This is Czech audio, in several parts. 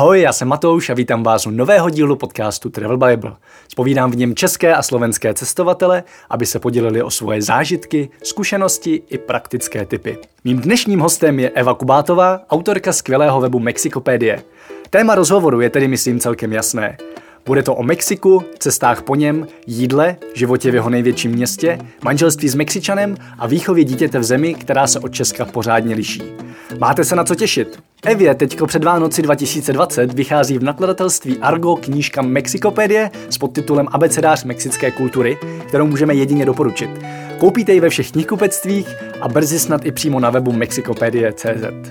Ahoj, já jsem Matouš a vítám vás u nového dílu podcastu Travel Bible. Spovídám v něm české a slovenské cestovatele, aby se podělili o svoje zážitky, zkušenosti i praktické typy. Mým dnešním hostem je Eva Kubátová, autorka skvělého webu Mexikopédie. Téma rozhovoru je tedy myslím celkem jasné. Bude to o Mexiku, cestách po něm, jídle, životě v jeho největším městě, manželství s Mexičanem a výchově dítěte v zemi, která se od Česka pořádně liší. Máte se na co těšit. Evě teďko před Vánoci 2020 vychází v nakladatelství Argo knížka Mexikopédie s podtitulem Abecedář mexické kultury, kterou můžeme jedině doporučit. Koupíte ji ve všech knihkupectvích a brzy snad i přímo na webu mexikopedie.cz.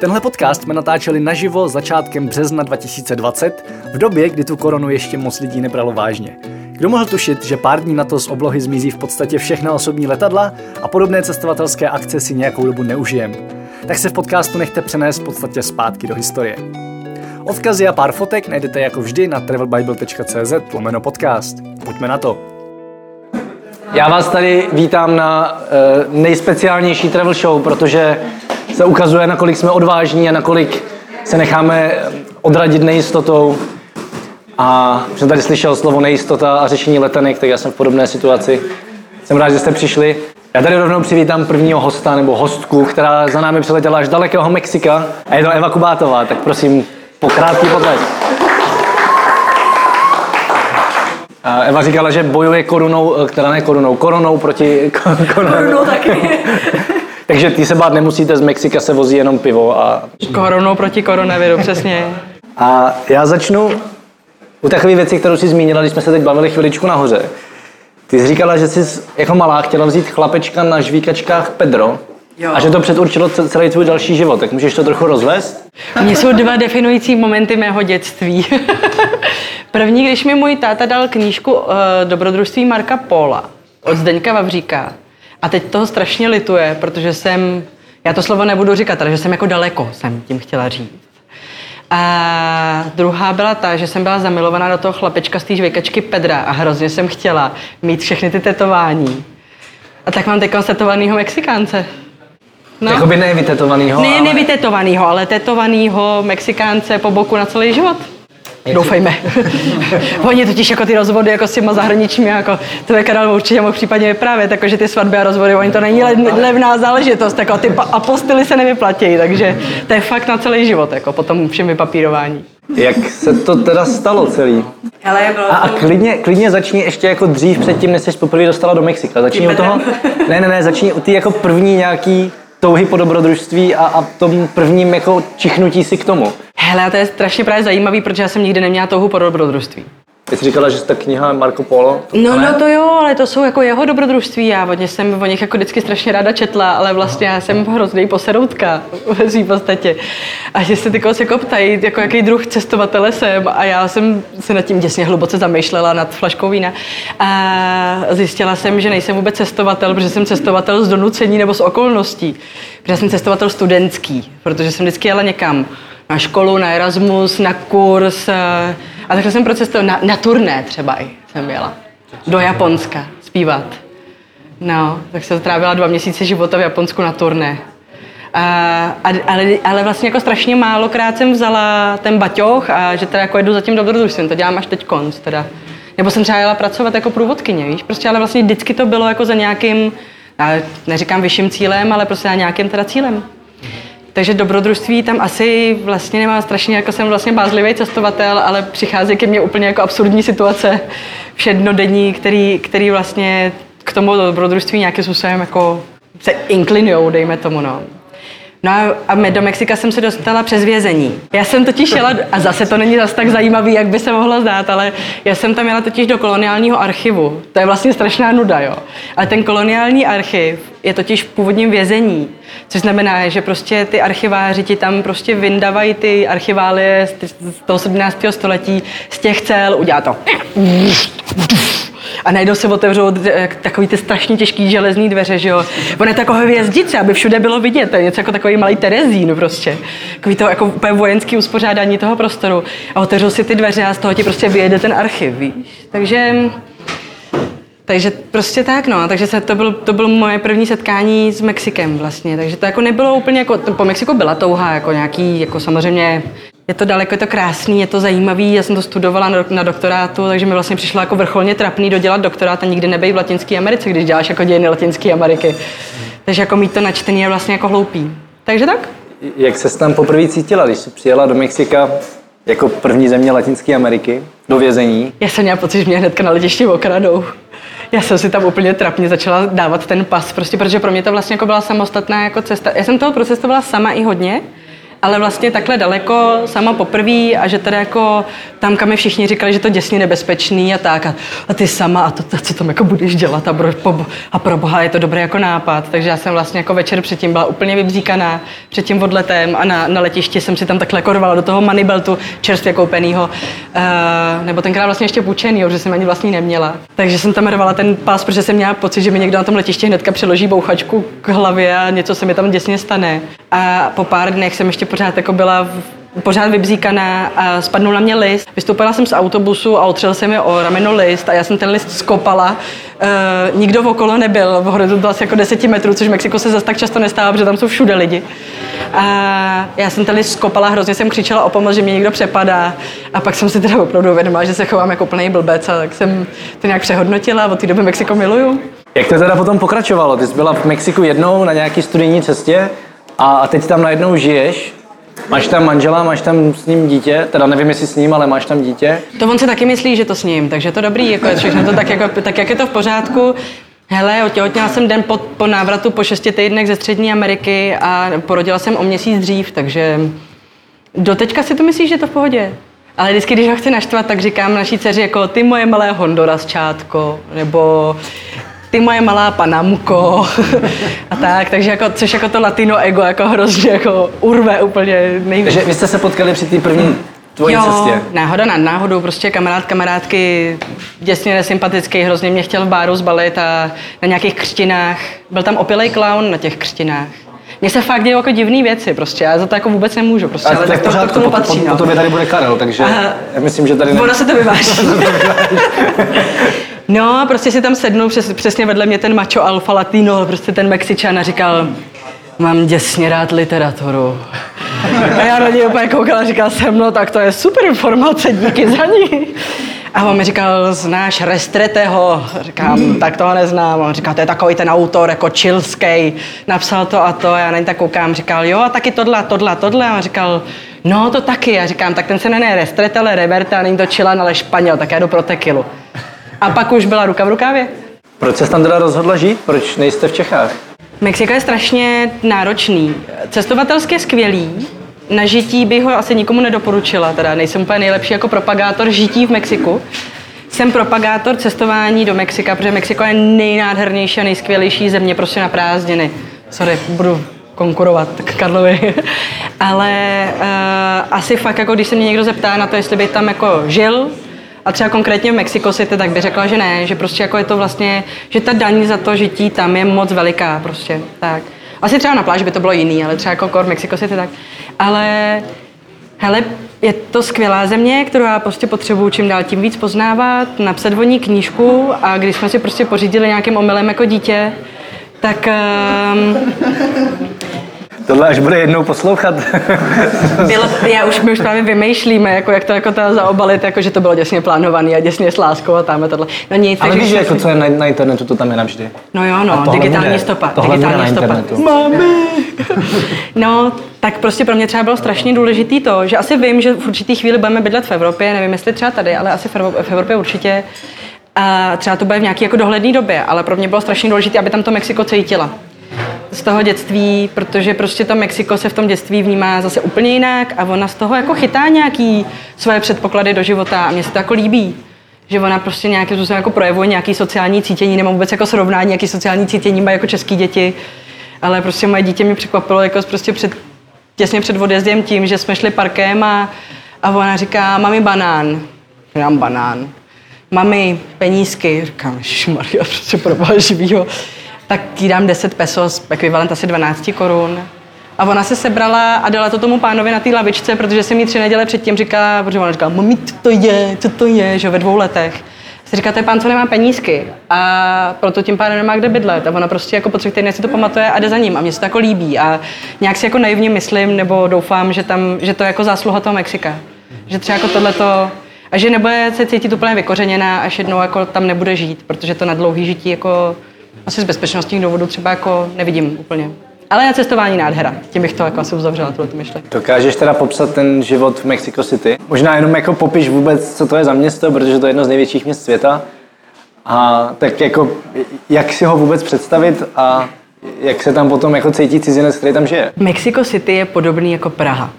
Tenhle podcast jsme natáčeli naživo začátkem března 2020, v době, kdy tu koronu ještě moc lidí nebralo vážně. Kdo mohl tušit, že pár dní na to z oblohy zmizí v podstatě všechna osobní letadla a podobné cestovatelské akce si nějakou dobu neužijem? Tak se v podcastu nechte přenést v podstatě zpátky do historie. Odkazy a pár fotek najdete jako vždy na travelbible.cz lomeno podcast. Pojďme na to. Já vás tady vítám na uh, nejspeciálnější travel show, protože se ukazuje, nakolik jsme odvážní a nakolik se necháme odradit nejistotou. A jsem tady slyšel slovo nejistota a řešení letenek, tak já jsem v podobné situaci. Jsem rád, že jste přišli. Já tady rovnou přivítám prvního hosta nebo hostku, která za námi přiletěla až dalekého Mexika a je to Eva Kubátová, tak prosím, po krátký potlesk. Eva říkala, že bojuje korunou, která ne korunou, koronou proti korunou. Korunou taky. Takže ty se bát nemusíte, z Mexika se vozí jenom pivo a... Koronou proti koronaviru, přesně. A já začnu u takové věci, kterou jsi zmínila, když jsme se teď bavili chviličku nahoře. Ty jsi říkala, že jsi jako malá chtěla vzít chlapečka na žvíkačkách Pedro, Jo. A že to předurčilo celý tvůj další život, tak můžeš to trochu rozvést? Mně jsou dva definující momenty mého dětství. První, když mi můj táta dal knížku uh, Dobrodružství Marka Pola od Zdeňka Vavříka. A teď toho strašně lituje, protože jsem, já to slovo nebudu říkat, ale že jsem jako daleko, jsem tím chtěla říct. A druhá byla ta, že jsem byla zamilovaná do toho chlapečka z té žvejkačky Pedra a hrozně jsem chtěla mít všechny ty tetování. A tak mám teď tetovanýho Mexikánce. No. Jakoby nevytetovanýho. Ne, ale... nevytetovanýho, ale tetovanýho Mexikánce po boku na celý život. Doufejme. Oni totiž jako ty rozvody jako s těma zahraničními, jako to je Karel určitě mohl případně vyprávět, takže ty svatby a rozvody, oni to není levná záležitost, jako ty apostily se nevyplatí, takže to je fakt na celý život, jako po tom všem vypapírování. Jak se to teda stalo celý? Hele, bylo a, a klidně, klidně začni ještě jako dřív předtím, než jsi poprvé dostala do Mexika. Začni u toho, ne, ne, ne, začni u ty jako první nějaký touhy po dobrodružství a, a tom prvním jako čichnutí si k tomu. Hele, to je strašně právě zajímavý, protože já jsem nikdy neměla touhu po dobrodružství. Ty jsi říkala, že ta kniha Marco Polo? No, no to jo, ale to jsou jako jeho dobrodružství. Já o jsem o nich jako vždycky strašně ráda četla, ale vlastně já jsem hrozný poseroutka v svým podstatě. A že se ty se jako ptají, jako jaký druh cestovatele jsem a já jsem se nad tím děsně hluboce zamýšlela nad flaškou vína. A zjistila jsem, že nejsem vůbec cestovatel, protože jsem cestovatel z donucení nebo z okolností. Protože jsem cestovatel studentský, protože jsem vždycky jela někam na školu, na Erasmus, na kurz. Eh, a takhle jsem procestovala, na, na turné třeba i jsem jela. Do Japonska zpívat. No, tak jsem trávila dva měsíce života v Japonsku na turné. A, ale, ale vlastně jako strašně málokrát jsem vzala ten baťoch a že teda jako jedu zatím dobrodružstvím, to dělám až teď konc teda. Nebo jsem třeba jela pracovat jako průvodkyně, víš, prostě ale vlastně vždycky to bylo jako za nějakým, neříkám vyšším cílem, ale prostě za nějakým teda cílem. Takže dobrodružství tam asi vlastně nemá strašně, jako jsem vlastně bázlivý cestovatel, ale přichází ke mně úplně jako absurdní situace všednodenní, který, který vlastně k tomu dobrodružství nějakým způsobem jako se inklinujou, dejme tomu, no. No a do Mexika jsem se dostala přes vězení. Já jsem totiž jela, a zase to není zase tak zajímavý, jak by se mohlo zdát, ale já jsem tam jela totiž do koloniálního archivu. To je vlastně strašná nuda, jo. Ale ten koloniální archiv je totiž v původním vězení, což znamená, že prostě ty archiváři ti tam prostě vyndávají ty archiválie z toho 17. století z těch cel, udělá to a najednou se otevřou takový ty strašně těžký železný dveře, že jo. On je takové hvězdice, aby všude bylo vidět, to je něco jako takový malý Terezín prostě. Takový to jako úplně vojenský uspořádání toho prostoru. A otevřou si ty dveře a z toho ti prostě vyjede ten archiv, víš. Takže takže prostě tak, no. Takže se, to, bylo, to bylo moje první setkání s Mexikem vlastně. Takže to jako nebylo úplně jako, po Mexiku byla touha, jako nějaký, jako samozřejmě je to daleko, je to krásný, je to zajímavý, já jsem to studovala na, na doktorátu, takže mi vlastně přišlo jako vrcholně trapný dodělat doktorát a nikdy nebej v Latinské Americe, když děláš jako dějiny Latinské Ameriky. Takže jako mít to načtený je vlastně jako hloupý. Takže tak? Jak se tam poprvé cítila, když jsi přijela do Mexika jako první země Latinské Ameriky do vězení? Já jsem měla pocit, že mě hnedka na letišti okradou. Já jsem si tam úplně trapně začala dávat ten pas, prostě, protože pro mě to vlastně jako byla samostatná jako cesta. Já jsem toho procestovala sama i hodně, ale vlastně takhle daleko, sama poprvé a že teda jako tam, kam mi všichni říkali, že to děsně nebezpečný a tak a, a ty sama a to, to, co tam jako budeš dělat a pro, a pro boha je to dobrý jako nápad. Takže já jsem vlastně jako večer předtím byla úplně vybříkaná před tím odletem a na, na letišti jsem si tam takhle korvala do toho manibeltu čerstvě koupenýho, uh, nebo tenkrát vlastně ještě půjčený, že jsem ani vlastně neměla. Takže jsem tam rvala ten pás, protože jsem měla pocit, že mi někdo na tom letišti hnedka přeloží bouchačku k hlavě a něco se mi tam děsně stane. A po pár dnech jsem ještě pořád jako byla v, pořád vybzíkaná a spadnul na mě list. Vystoupila jsem z autobusu a otřel se mi o rameno list a já jsem ten list skopala. E, nikdo okolo nebyl, v horizontu asi jako deseti metrů, což v Mexiku se zase tak často nestává, protože tam jsou všude lidi. A já jsem ten list skopala, hrozně jsem křičela o pomoc, že mě někdo přepadá. A pak jsem si teda opravdu uvědomila, že se chovám jako plný blbec a tak jsem to nějak přehodnotila od té doby Mexiko miluju. Jak to teda potom pokračovalo? Ty jsi byla v Mexiku jednou na nějaký studijní cestě a teď tam najednou žiješ Máš tam manžela, máš tam s ním dítě, teda nevím, jestli s ním, ale máš tam dítě. To on si taky myslí, že to s ním, takže to dobrý, jako je všechno to tak, jako, tak jak je to v pořádku. Hele, otěhotněla jsem den po, po návratu po šesti týdnech ze Střední Ameriky a porodila jsem o měsíc dřív, takže do teďka si to myslíš, že je to v pohodě. Ale vždycky, když ho chci naštvat, tak říkám naší dceři jako ty moje malé Honduras čátko, nebo ty moje malá panamko a tak, takže jako, což jako to latino ego jako hrozně jako urve úplně nejvíc. Takže vy jste se potkali při té první tvojí jo, cestě? náhoda nad náhodou, prostě kamarád kamarádky, děsně nesympatický, hrozně mě chtěl v báru zbalit a na nějakých křtinách, byl tam opilej clown na těch křtinách. Mně se fakt dějí jako divné věci, prostě, já za to jako vůbec nemůžu, prostě, ale, ale tak to, to, k tomu patří. Po, po, po, tobě tady bude Karel, takže Aha. já myslím, že tady... Ne... Ono se to vyváží. No, prostě si tam sednul přes, přesně vedle mě ten macho alfa latino, prostě ten Mexičan a říkal, mám děsně rád literaturu. A já na něj úplně koukala a říkal jsem, no tak to je super informace, díky za ní. A on mi říkal, znáš Restreteho? Říkám, tak toho neznám. On říkal, to je takový ten autor, jako čilský, napsal to a to. Já na ně tak koukám, říkal, jo, a taky tohle, tohle, tohle. A on říkal, no to taky. Já říkám, tak ten se jmenuje Restrete, ale Reverta, není to Chilan, ale Španěl, tak já jdu pro tekilu. A pak už byla ruka v rukávě. Proč se tam teda rozhodla žít? Proč nejste v Čechách? Mexiko je strašně náročný. Cestovatelsky je skvělý, na žití bych ho asi nikomu nedoporučila, teda nejsem úplně nejlepší jako propagátor žití v Mexiku. Jsem propagátor cestování do Mexika, protože Mexiko je nejnádhernější a nejskvělejší země prostě na prázdniny. Sorry, budu konkurovat k Karlovi. Ale uh, asi fakt, jako když se mě někdo zeptá na to, jestli by tam jako žil, a třeba konkrétně v Mexico City, tak by řekla, že ne, že prostě jako je to vlastně, že ta daň za to žití tam je moc veliká prostě, tak. Asi třeba na pláži by to bylo jiný, ale třeba jako kor Mexico City tak. Ale hele, je to skvělá země, kterou já prostě potřebuju čím dál tím víc poznávat, napsat o ní knížku a když jsme si prostě pořídili nějakým omylem jako dítě, tak um, Tohle až bude jednou poslouchat. bylo, já už, my už právě vymýšlíme, jako, jak to jako to zaobalit, jako, že to bylo děsně plánované a děsně s láskou a tam a tohle. No nic, Ale víš, jako co je na, na, internetu, to tam je navždy. No jo, no, digitální bude, stopa. Tohle digitální stopa. Internetu. Mami! no, tak prostě pro mě třeba bylo strašně důležité to, že asi vím, že v určitý chvíli budeme bydlet v Evropě, nevím, jestli třeba tady, ale asi v Evropě určitě. A třeba to bude v nějaké jako dohledné době, ale pro mě bylo strašně důležité, aby tam to Mexiko cítila z toho dětství, protože prostě to Mexiko se v tom dětství vnímá zase úplně jinak a ona z toho jako chytá nějaký svoje předpoklady do života a mně se to jako líbí že ona prostě nějakým způsobem jako projevuje nějaký sociální cítění, nemám vůbec jako srovnání, nějaký sociální cítění má jako český děti, ale prostě moje dítě mě překvapilo jako prostě před, těsně před odjezdem tím, že jsme šli parkem a, a ona říká, mami banán. Já mám banán. Mami penízky. Říkám, Maria, prostě pro živýho tak jí dám 10 pesos, ekvivalent asi 12 korun. A ona se sebrala a dala to tomu pánovi na té lavičce, protože jsem mi tři neděle předtím říkala, protože ona říkala, mami, co to je, co to je, že ve dvou letech. Si říká, to je pán, co nemá penízky a proto tím pádem nemá kde bydlet. A ona prostě jako po třech týdnech si to pamatuje a jde za ním. A mně se to jako líbí a nějak si jako naivně myslím nebo doufám, že, tam, že to je jako zásluha toho Mexika. Že třeba jako tohleto, a že nebude se cítit úplně vykořeněná, až jednou jako tam nebude žít, protože to na dlouhý žití jako asi z bezpečnostních důvodů třeba jako nevidím úplně. Ale na cestování nádhera. Tím bych to jako asi uzavřela, tuhle myšlenku. Dokážeš teda popsat ten život v Mexico City? Možná jenom jako popiš vůbec, co to je za město, protože to je jedno z největších měst světa. A tak jako, jak si ho vůbec představit a jak se tam potom jako cítí cizinec, který tam žije? Mexico City je podobný jako Praha.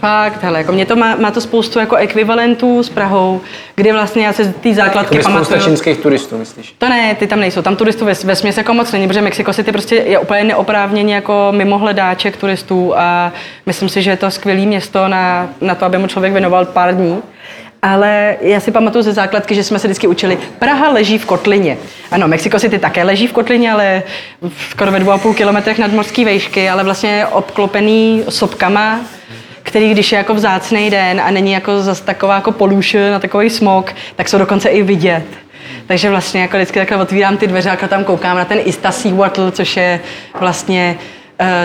Fakt, hele, jako mě to má, má to spoustu jako ekvivalentů s Prahou, kdy vlastně já se ty základky Jako pamatuju. spousta čínských turistů, myslíš? To ne, ty tam nejsou, tam turistů ve, ve směs jako moc není, protože Mexico City prostě je úplně neoprávněně jako mimo hledáček turistů a myslím si, že je to skvělé město na, na to, aby mu člověk věnoval pár dní. Ale já si pamatuju ze základky, že jsme se vždycky učili, Praha leží v kotlině. Ano, Mexico City také leží v kotlině, ale skoro ve dvou a půl kilometrech nad mořské vejšky, ale vlastně je obklopený sopkama, který když je jako vzácný den a není jako zase taková jako pollution a takový smog, tak jsou dokonce i vidět. Takže vlastně jako vždycky takhle otvírám ty dveře a tam koukám na ten Ista Seawattle, což je vlastně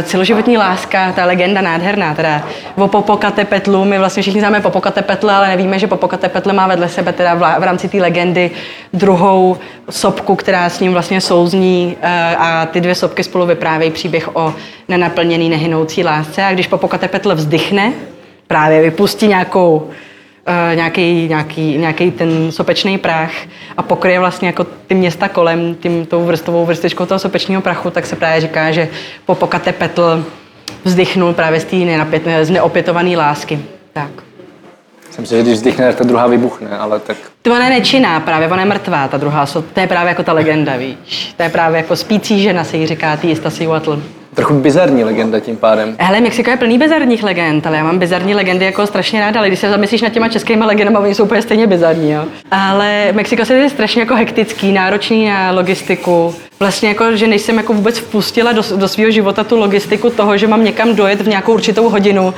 celoživotní láska, ta legenda nádherná. Teda o Popocatépetlu, my vlastně všichni známe Popocatépetl, ale nevíme, že Popocatépetl má vedle sebe teda v, rámci té legendy druhou sopku, která s ním vlastně souzní uh, a ty dvě sopky spolu vyprávějí příběh o nenaplněný, nehynoucí lásce. A když Popocatépetl vzdychne, právě vypustí nějakou nějaký, nějaký, nějaký ten sopečný prach a pokryje vlastně jako ty města kolem tím, tou vrstovou vrstečkou toho sopečného prachu, tak se právě říká, že Popocatépetl vzdychnul právě z té z neopětované lásky. Tak. Jsem si, že když vzdychne, tak ta druhá vybuchne, ale tak... To ona je nečinná právě, ona je mrtvá, ta druhá, to je právě jako ta legenda, víš. To je právě jako spící žena, se jí říká, ty jistá si Trochu bizarní legenda tím pádem. Hele, Mexiko je plný bizarních legend, ale já mám bizarní legendy jako strašně ráda, ale když se zamyslíš nad těma českými legendami, oni jsou úplně stejně bizarní, jo. Ale Mexiko se je strašně jako hektický, náročný na logistiku. Vlastně jako, že než jsem jako vůbec vpustila do, do svého života tu logistiku toho, že mám někam dojet v nějakou určitou hodinu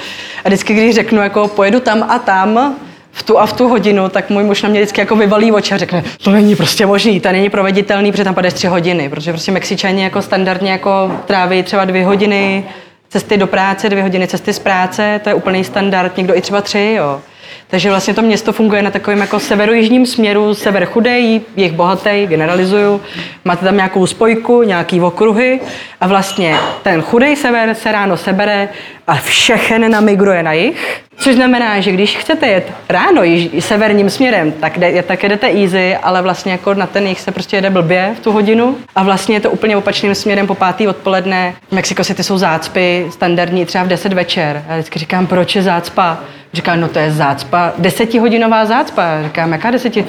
a vždycky, když řeknu jako pojedu tam a tam, v tu a v tu hodinu, tak můj muž na mě vždycky jako vyvalí oči a řekne, to není prostě možný, to není proveditelný, protože tam padeš tři hodiny, protože prostě Mexičani jako standardně jako tráví třeba dvě hodiny cesty do práce, dvě hodiny cesty z práce, to je úplný standard, někdo i třeba tři, jo. Takže vlastně to město funguje na takovém jako severojižním směru, sever chudej, jich bohatý, generalizuju. Máte tam nějakou spojku, nějaký okruhy a vlastně ten chudej sever se ráno sebere a všechen namigruje na jich. Což znamená, že když chcete jet ráno již severním směrem, tak, jde, tak jedete easy, ale vlastně jako na ten jich se prostě jede blbě v tu hodinu. A vlastně je to úplně opačným směrem po pátý odpoledne. V Mexico City jsou zácpy standardní třeba v 10 večer. Já vždycky říkám, proč je zácpa? Říká, no to je zácpa, desetihodinová zácpa. Říkám, jaká deseti?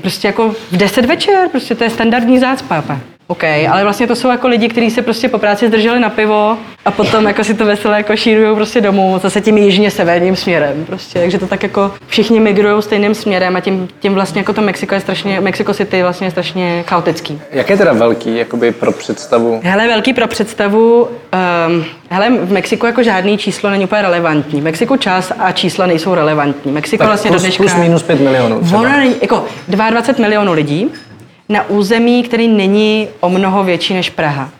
Prostě jako v deset večer, prostě to je standardní zácpa. OK, ale vlastně to jsou jako lidi, kteří se prostě po práci zdrželi na pivo a potom jako si to veselé jako šírují prostě domů, zase tím jižně severním směrem prostě, takže to tak jako všichni migrují stejným směrem a tím, tím vlastně jako to Mexiko je strašně, Mexico City je vlastně strašně chaotický. Jak je teda velký, jakoby pro představu? Hele, velký pro představu, um, hele, v Mexiku jako žádný číslo není úplně relevantní. V Mexiku čas a čísla nejsou relevantní. Mexiko tak vlastně plus, do dneška... plus minus 5 milionů třeba. Ono jako 22 milionů lidí, na území, který není o mnoho větší než Praha.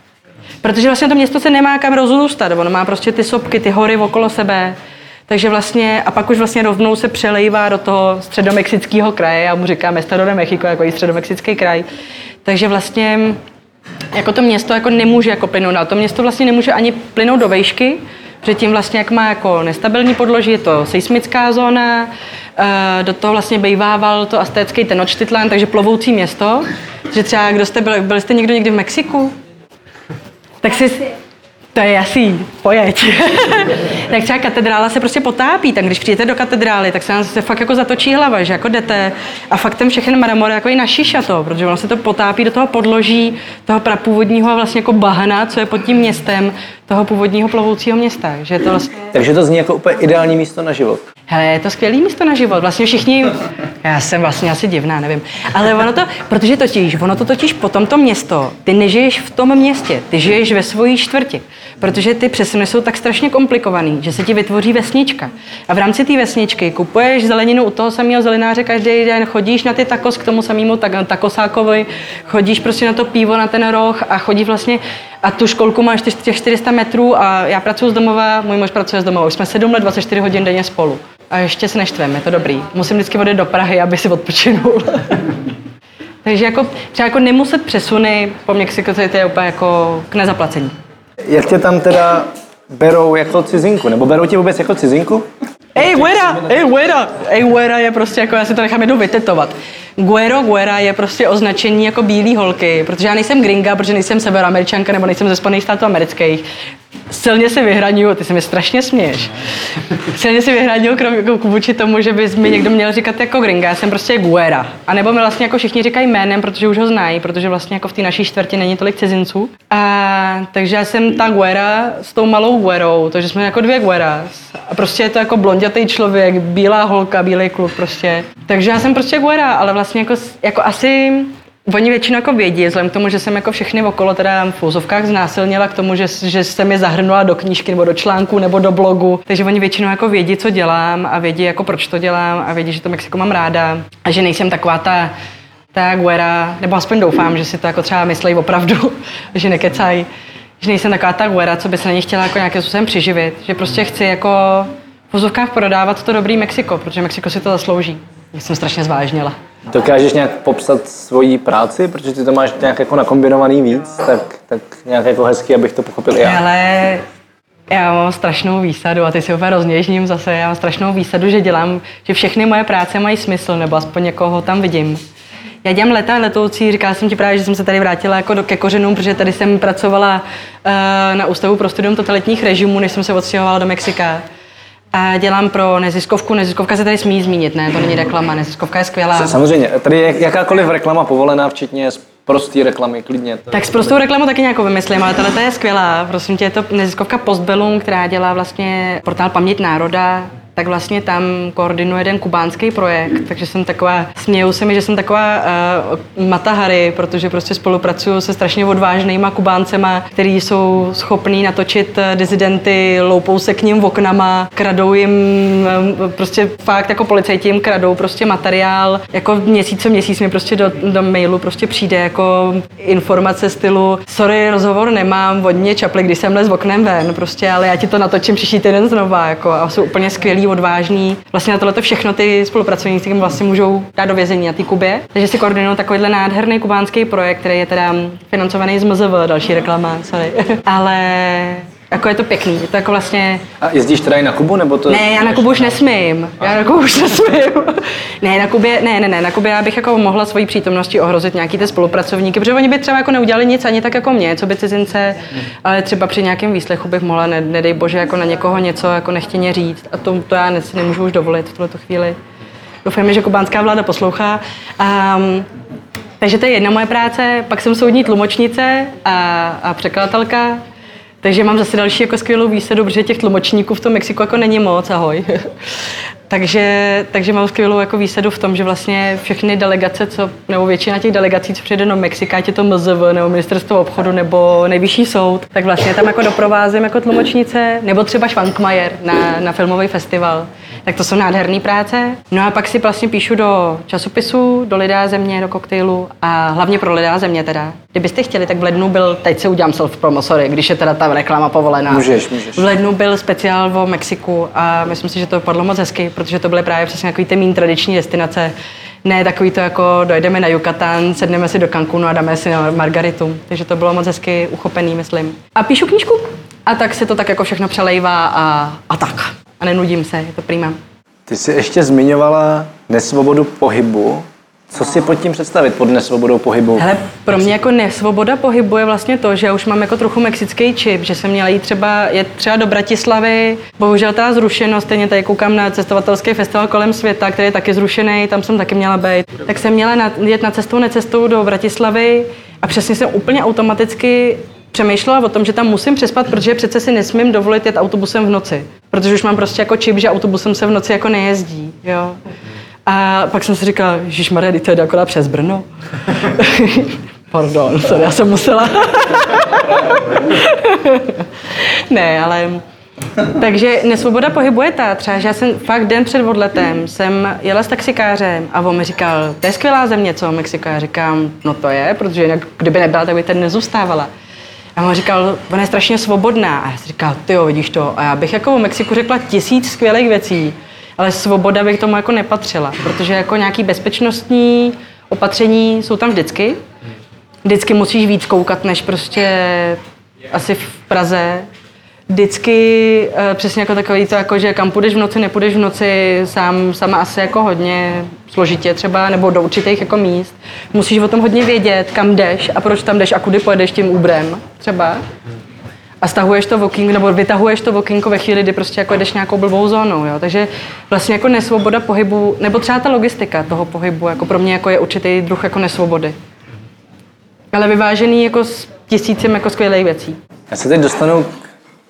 Protože vlastně to město se nemá kam rozrůstat, ono má prostě ty sopky, ty hory okolo sebe, takže vlastně, a pak už vlastně rovnou se přelejvá do toho středomexického kraje, já mu říkám Estado de Mexico, jako i středomexický kraj. Takže vlastně jako to město jako nemůže jako plynout, to město vlastně nemůže ani plynout do vejšky, Předtím vlastně, jak má jako nestabilní podloží, je to seismická zóna, eh, do toho vlastně bejvával to aztécký Tenochtitlan, takže plovoucí město. Že třeba, kdo jste byli, byli jste někdo někdy v Mexiku? Tak si, to je jasný, pojeď. tak třeba katedrála se prostě potápí, tak když přijdete do katedrály, tak se nám se fakt jako zatočí hlava, že jako jdete a fakt ten všechny mramor jako i naší šato, protože ono se to potápí do toho podloží, toho prapůvodního vlastně jako bahna, co je pod tím městem, toho původního plovoucího města. Že to vlastně... Takže to zní jako úplně ideální místo na život. Hele, je to skvělé místo na život. Vlastně všichni, Já jsem vlastně asi divná, nevím. Ale ono to, protože totiž, ono to totiž potom to město, ty nežiješ v tom městě, ty žiješ ve svojí čtvrti. Protože ty přesuny jsou tak strašně komplikovaný, že se ti vytvoří vesnička. A v rámci té vesničky kupuješ zeleninu u toho samého zelenáře každý den, chodíš na ty takos k tomu samému takosákovi, chodíš prostě na to pivo, na ten roh a chodí vlastně a tu školku máš těch 400 metrů a já pracuji z domova, můj muž pracuje z domova. Už jsme 7 let, 24 hodin denně spolu. A ještě se neštveme, je to dobrý. Musím vždycky odejít do Prahy, aby si odpočinul. Takže jako, třeba jako nemuset přesuny po Mexiku, to je úplně jako k nezaplacení. Jak tě tam teda berou jako cizinku? Nebo berou tě vůbec jako cizinku? Ej, güera, ej, güera. Ej, güera je prostě jako, já si to nechám jednou vytetovat. Guero, guera je prostě označení jako bílý holky, protože já nejsem gringa, protože nejsem severoameričanka nebo nejsem ze Spojených států amerických silně si vyhraňuju, ty se mi strašně směješ. Silně si vyhraňuju krom, jako vůči tomu, že bys mi někdo měl říkat jako gringa, já jsem prostě guera. A nebo mi vlastně jako všichni říkají jménem, protože už ho znají, protože vlastně jako v té naší čtvrti není tolik cizinců. A, takže já jsem ta guera s tou malou guerou, takže jsme jako dvě gueras. A prostě je to jako blondětý člověk, bílá holka, bílý kluk prostě. Takže já jsem prostě guera, ale vlastně jako, jako asi Oni většinou jako vědí, vzhledem k tomu, že jsem jako všechny okolo teda v úzovkách znásilnila k tomu, že, že jsem je zahrnula do knížky nebo do článku nebo do blogu. Takže oni většinou jako vědí, co dělám a vědí, jako proč to dělám a vědí, že to Mexiko mám ráda a že nejsem taková ta, ta guera, nebo aspoň doufám, že si to jako třeba myslí opravdu, že nekecají, že nejsem taková ta guera, co by se na ně chtěla jako nějakým způsobem přiživit, že prostě chci jako v úzovkách prodávat to dobrý Mexiko, protože Mexiko si to zaslouží. Já jsem strašně zvážnila. Dokážeš nějak popsat svoji práci, protože ty to máš nějak jako nakombinovaný víc, tak, tak nějak jako hezky, abych to pochopil já. Ale já mám strašnou výsadu a ty si úplně rozněžním zase. Já mám strašnou výsadu, že dělám, že všechny moje práce mají smysl, nebo aspoň někoho tam vidím. Já dělám leta letoucí, říkala jsem ti právě, že jsem se tady vrátila jako do, ke kořenům, protože tady jsem pracovala uh, na Ústavu pro studium totalitních režimů, než jsem se odstěhovala do Mexika. A dělám pro neziskovku. Neziskovka se tady smí zmínit, ne? To není reklama. Neziskovka je skvělá. Samozřejmě. Tady je jakákoliv reklama povolená, včetně prostý reklamy, klidně. Tak s prostou reklamu taky nějakou vymyslím, ale tahle je skvělá. Prosím tě, je to neziskovka Postbellum, která dělá vlastně portál Paměť národa, tak vlastně tam koordinuje jeden kubánský projekt, takže jsem taková, směju se mi, že jsem taková uh, matahary, protože prostě spolupracuju se strašně odvážnýma kubáncema, který jsou schopní natočit eh, dizidenty, loupou se k ním oknama, kradou jim uh, prostě fakt jako policajti jim kradou prostě materiál, jako měsíc co měsíc mi prostě do, do mailu prostě přijde jako informace stylu sorry, rozhovor nemám, vodně čapli, když jsem les oknem ven, prostě, ale já ti to natočím příští týden znova, jako, a jsou úplně skvělí odvážný. Vlastně na tohle všechno ty spolupracovníci vlastně můžou dát do vězení na té Kubě. Takže si koordinují takovýhle nádherný kubánský projekt, který je teda financovaný z MZV, další reklama, sorry. Ale jako je to pěkný, je to jako vlastně... A jezdíš teda i na Kubu, nebo to... Ne, já na Kubu už nesmím, já na Kubu už nesmím. ne, na Kubě, ne, ne, ne, na Kubě já bych jako mohla svojí přítomností ohrozit nějaký ty spolupracovníky, protože oni by třeba jako neudělali nic ani tak jako mě, co by cizince, ale třeba při nějakém výslechu bych mohla, ne, nedej bože, jako na někoho něco jako nechtěně říct a to, to já ne, si nemůžu už dovolit v tuto chvíli. Doufám, že kubánská vláda poslouchá. Um, takže to je jedna moje práce, pak jsem soudní tlumočnice a, a překladatelka, takže mám zase další jako skvělou výsadu, protože těch tlumočníků v tom Mexiku jako není moc, ahoj. Takže, takže mám skvělou jako výsadu v tom, že vlastně všechny delegace, co, nebo většina těch delegací, co přijde do Mexika, ať je to MZV, nebo ministerstvo obchodu, nebo nejvyšší soud, tak vlastně tam jako doprovázím jako tlumočnice, nebo třeba Schwankmajer na, na filmový festival. Tak to jsou nádherné práce. No a pak si vlastně píšu do časopisu, do Lidá země, do koktejlu a hlavně pro Lidá země teda. Kdybyste chtěli, tak v lednu byl, teď se udělám self promo, sorry, když je teda ta reklama povolená. Můžeš, můžeš. V lednu byl speciál o Mexiku a myslím si, že to padlo moc hezky, protože to byly právě přesně takový ty méně tradiční destinace. Ne takový to jako dojdeme na Yucatán, sedneme si do Cancunu a dáme si na Margaritu. Takže to bylo moc hezky uchopený, myslím. A píšu knížku a tak se to tak jako všechno přelejvá a, a tak. A nenudím se, je to prýma. Ty jsi ještě zmiňovala nesvobodu pohybu. Co si pod tím představit, pod nesvobodou pohybu? Hele, pro mě jako nesvoboda pohybu je vlastně to, že já už mám jako trochu mexický čip, že jsem měla jít třeba, jet třeba do Bratislavy, bohužel ta zrušenost, stejně tady koukám na cestovatelský festival kolem světa, který je taky zrušený, tam jsem taky měla být. Tak jsem měla na, jet na cestou, necestou do Bratislavy a přesně jsem úplně automaticky přemýšlela o tom, že tam musím přespat, protože přece si nesmím dovolit jet autobusem v noci. Protože už mám prostě jako čip, že autobusem se v noci jako nejezdí. Jo. A pak jsem si říkala, Ježíš Maria, to jde akorát přes Brno. Pardon, sorry, já jsem musela. ne, ale... Takže nesvoboda pohybu je ta, třeba, že já jsem fakt den před odletem jsem jela s taxikářem a on mi říkal, to je skvělá země, co Mexiko? Já říkám, no to je, protože jinak, kdyby nebyla, tak by ten nezůstávala. A on říkal, ona je strašně svobodná. A já si říkal, ty jo, vidíš to. A já bych jako o Mexiku řekla tisíc skvělých věcí, ale svoboda bych tomu jako nepatřila, protože jako nějaký bezpečnostní opatření jsou tam vždycky. Vždycky musíš víc koukat, než prostě asi v Praze. Vždycky uh, přesně jako takový to, jako, že kam půjdeš v noci, nepůjdeš v noci, sám, sama asi jako hodně složitě třeba, nebo do určitých jako míst. Musíš o tom hodně vědět, kam jdeš a proč tam jdeš a kudy pojedeš tím úbrem třeba. A stahuješ to walking, nebo vytahuješ to walkingo ve chvíli, kdy prostě jako jdeš nějakou blbou zónou, jo. Takže vlastně jako nesvoboda pohybu, nebo třeba ta logistika toho pohybu, jako pro mě jako je určitý druh jako nesvobody. Ale vyvážený jako s tisícem jako skvělých věcí. Já se teď dostanu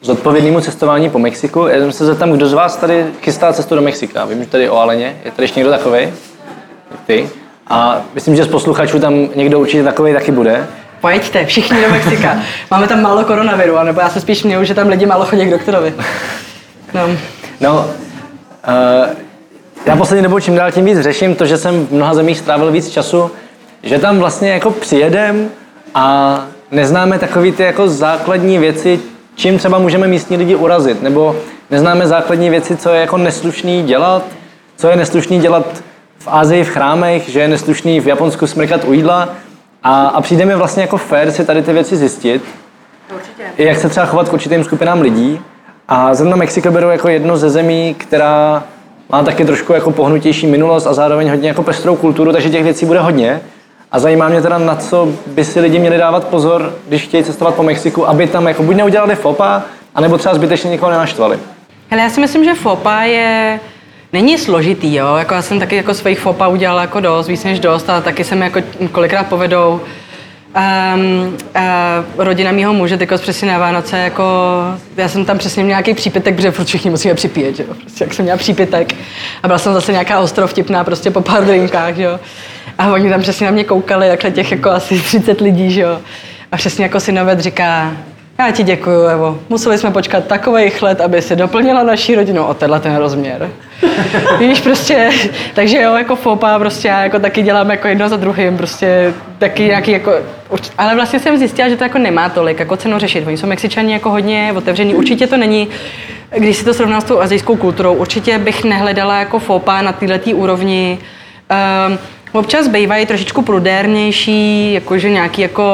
k zodpovědnému cestování po Mexiku. Já jsem se zeptám, kdo z vás tady chystá cestu do Mexika. Vím, že tady o Aleně. Je tady ještě někdo takový? Ty. A myslím, že z posluchačů tam někdo určitě takový taky bude. Pojďte, všichni do Mexika. Máme tam málo koronaviru, nebo já se spíš měju, že tam lidi málo chodí k doktorovi. No. No, uh, já poslední dobou čím dál tím víc řeším to, že jsem v mnoha zemích strávil víc času, že tam vlastně jako přijedem a neznáme takové ty jako základní věci, čím třeba můžeme místní lidi urazit, nebo neznáme základní věci, co je jako neslušný dělat, co je neslušný dělat v Ázii v chrámech, že je neslušný v Japonsku smrkat u jídla a, a přijde mi vlastně jako fér si tady ty věci zjistit. Určitě. Jak se třeba chovat k určitým skupinám lidí. A zrovna Mexiko beru jako jedno ze zemí, která má taky trošku jako pohnutější minulost a zároveň hodně jako pestrou kulturu, takže těch věcí bude hodně. A zajímá mě teda, na co by si lidi měli dávat pozor, když chtějí cestovat po Mexiku, aby tam jako buď neudělali fopa, anebo třeba zbytečně někoho nenaštvali. Hele, já si myslím, že fopa je není složitý, jo. Jako já jsem taky jako svých fopa udělala jako dost, víc než dost, a taky jsem jako kolikrát povedou. Um, uh, rodina mýho muže teď přesně na Vánoce, jako, já jsem tam přesně měl nějaký přípitek, protože furt všichni musíme připít, jo. Prostě, jak jsem měla přípitek a byla jsem zase nějaká ostrovtipná prostě po pár drinkách, jo. A oni tam přesně na mě koukali, takhle těch jako asi 30 lidí, jo. A přesně jako synovec říká, já ti děkuju, Evo. Museli jsme počkat takových let, aby si doplnila naší rodinu o tenhle ten rozměr. Víš, prostě, takže jo, jako fopa, prostě já jako taky dělám jako jedno za druhým, prostě taky nějaký jako, ale vlastně jsem zjistila, že to jako nemá tolik jako cenu řešit. Oni jsou Mexičani jako hodně otevřený, určitě to není, když si to srovnám s tou azijskou kulturou, určitě bych nehledala jako fopa na této úrovni. Um, Občas bývají trošičku prudérnější, jakože nějaký jako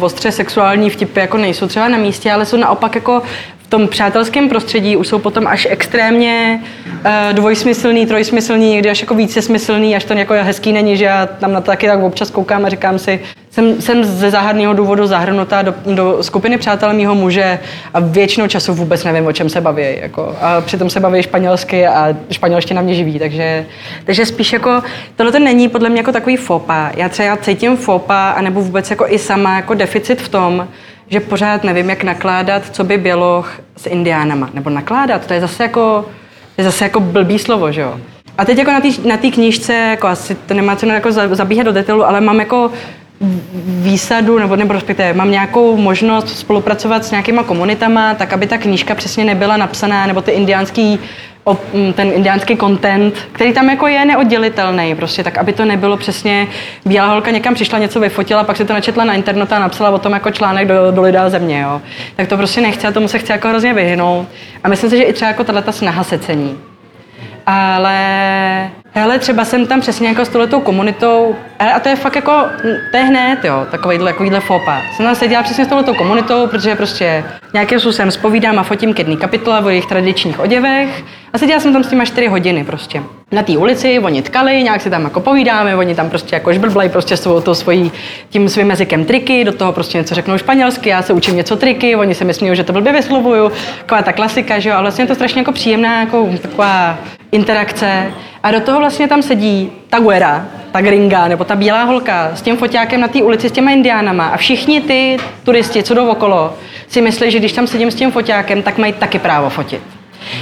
ostře sexuální vtipy jako nejsou třeba na místě, ale jsou naopak jako tom přátelském prostředí už jsou potom až extrémně uh, dvojsmyslný, trojsmyslný, někdy až jako více smyslný, až to jako hezký není, že já tam na to taky tak občas koukám a říkám si, jsem, jsem ze záhadného důvodu zahrnutá do, do skupiny přátel mýho muže a většinou času vůbec nevím, o čem se baví. Jako. A přitom se baví španělsky a španělština mě živí, takže, takže spíš jako, tohle to není podle mě jako takový fopa. Já třeba cítím fopa, anebo vůbec jako i sama jako deficit v tom, že pořád nevím, jak nakládat, co by běloch s indiánama. Nebo nakládat, to je zase jako, je zase jako blbý slovo, že jo. A teď jako na té knížce, jako asi to nemá cenu jako zabíhat do detailu, ale mám jako výsadu, nebo, nebo respektive mám nějakou možnost spolupracovat s nějakýma komunitama, tak aby ta knížka přesně nebyla napsaná, nebo ty indiánský ten indiánský content, který tam jako je neoddělitelný, prostě tak, aby to nebylo přesně bílá holka někam přišla, něco vyfotila, pak si to načetla na internetu a napsala o tom jako článek do, do lidá země, jo. Tak to prostě nechce a tomu se chce jako hrozně vyhnout. A myslím si, že i třeba jako tato snaha se cení. Ale Hele, třeba jsem tam přesně jako s touhletou komunitou, a to je fakt jako, to je hned, jo, takovýhle, takovýhle fopa. Jsem tam seděla přesně s touhletou komunitou, protože prostě nějakým způsobem spovídám a fotím ke dní kapitola o jejich tradičních oděvech a seděla jsem tam s těma čtyři hodiny prostě. Na té ulici, oni tkali, nějak si tam jako povídáme, oni tam prostě jako žblblají prostě svou, to svojí, tím svým jazykem triky, do toho prostě něco řeknou španělsky, já se učím něco triky, oni se myslí, že to blbě vyslovuju, taková ta klasika, že jo, ale vlastně je to strašně jako příjemná, jako taková interakce. A do toho vlastně tam sedí ta güera, ta gringa, nebo ta bílá holka s tím foťákem na té ulici s těma indiánama a všichni ty turisti, co jdou okolo, si myslí, že když tam sedím s tím foťákem, tak mají taky právo fotit.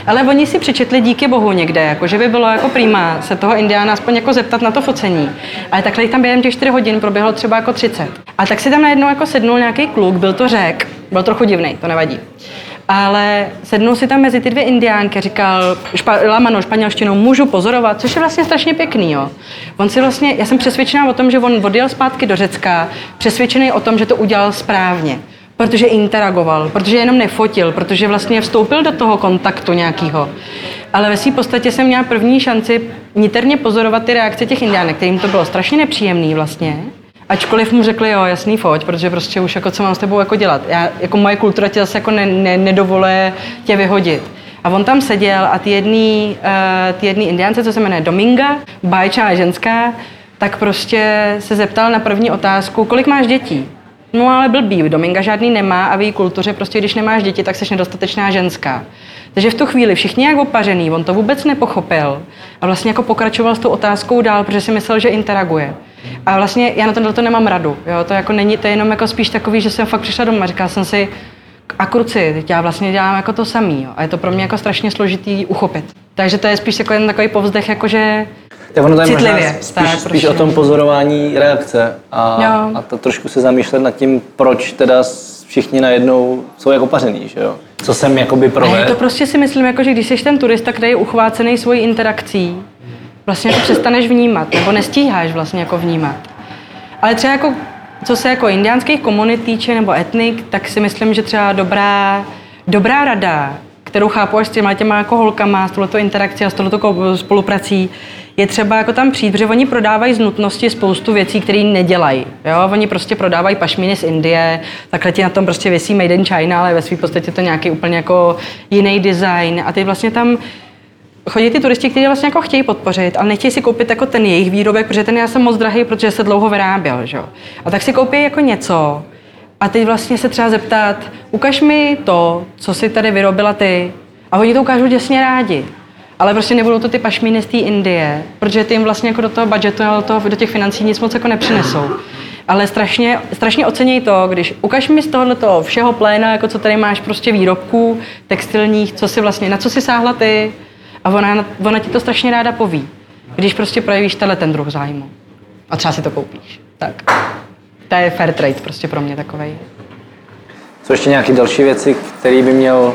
Ale oni si přečetli díky bohu někde, jako že by bylo jako prýma se toho indiána aspoň jako zeptat na to focení. Ale takhle tam během těch 4 hodin proběhlo třeba jako 30. A tak si tam najednou jako sednul nějaký kluk, byl to řek, byl trochu divný, to nevadí. Ale sednul si tam mezi ty dvě indiánky, říkal špa, lamanou španělštinou, můžu pozorovat, což je vlastně strašně pěkný. Jo. On si vlastně, já jsem přesvědčená o tom, že on odjel zpátky do Řecka, přesvědčený o tom, že to udělal správně protože interagoval, protože jenom nefotil, protože vlastně vstoupil do toho kontaktu nějakého. Ale ve své podstatě jsem měla první šanci niterně pozorovat ty reakce těch indiánek, kterým to bylo strašně nepříjemný vlastně. Ačkoliv mu řekli, jo, jasný, foť, protože prostě už jako co mám s tebou jako dělat. Já, jako moje kultura tě zase jako ne, ne, nedovoluje tě vyhodit. A on tam seděl a ty jedný, uh, ty jedný indiánce, co se jmenuje Dominga, báječná ženská, tak prostě se zeptal na první otázku, kolik máš dětí? No ale blbý, Dominga žádný nemá a v její kultuře prostě, když nemáš děti, tak jsi nedostatečná ženská. Takže v tu chvíli všichni jak opařený, on to vůbec nepochopil a vlastně jako pokračoval s tou otázkou dál, protože si myslel, že interaguje. A vlastně já na tohle to nemám radu. Jo? To, jako není, to je jenom jako spíš takový, že jsem fakt přišla doma. Říkala jsem si, a kruci, teď já vlastně dělám jako to samý. Jo? A je to pro mě jako strašně složitý uchopit. Takže to je spíš jako jen takový povzdech, jako že tak ono to je citlivě. Spíš, tak, spíš prostě. o tom pozorování reakce a, a to trošku se zamýšlet nad tím, proč teda všichni najednou jsou jako pařený, že jo? Co jsem jakoby provedl. To prostě si myslím, jako, že když jsi ten turista, který je uchvácený svojí interakcí, vlastně to přestaneš vnímat, nebo nestíháš vlastně jako vnímat. Ale třeba jako, co se jako indiánských komunit týče, nebo etnik, tak si myslím, že třeba dobrá, dobrá rada, kterou chápu až s těma těma jako holkama, s touto interakcí a s touto spoluprací, je třeba jako tam přijít, protože oni prodávají z nutnosti spoustu věcí, které nedělají. Jo? Oni prostě prodávají pašminy z Indie, takhle ti na tom prostě věsí Made in China, ale ve své podstatě to nějaký úplně jako jiný design. A ty vlastně tam chodí ty turisti, kteří vlastně jako chtějí podpořit, ale nechtějí si koupit jako ten jejich výrobek, protože ten je jsem moc drahý, protože se dlouho vyráběl. Že? A tak si koupí jako něco, a teď vlastně se třeba zeptat, ukaž mi to, co si tady vyrobila ty. A oni to ukážou děsně rádi. Ale prostě nebudou to ty pašmíny z té Indie, protože ty jim vlastně jako do toho budgetu, do, toho, do těch financí nic moc jako nepřinesou. Ale strašně, strašně oceněj to, když ukaž mi z tohoto všeho pléna, jako co tady máš prostě výrobků textilních, co si vlastně, na co si sáhla ty, a ona, ona ti to strašně ráda poví, když prostě projevíš tenhle ten druh zájmu. A třeba si to koupíš. Tak. To je fair trade prostě pro mě takovej. Co ještě nějaké další věci, které by měl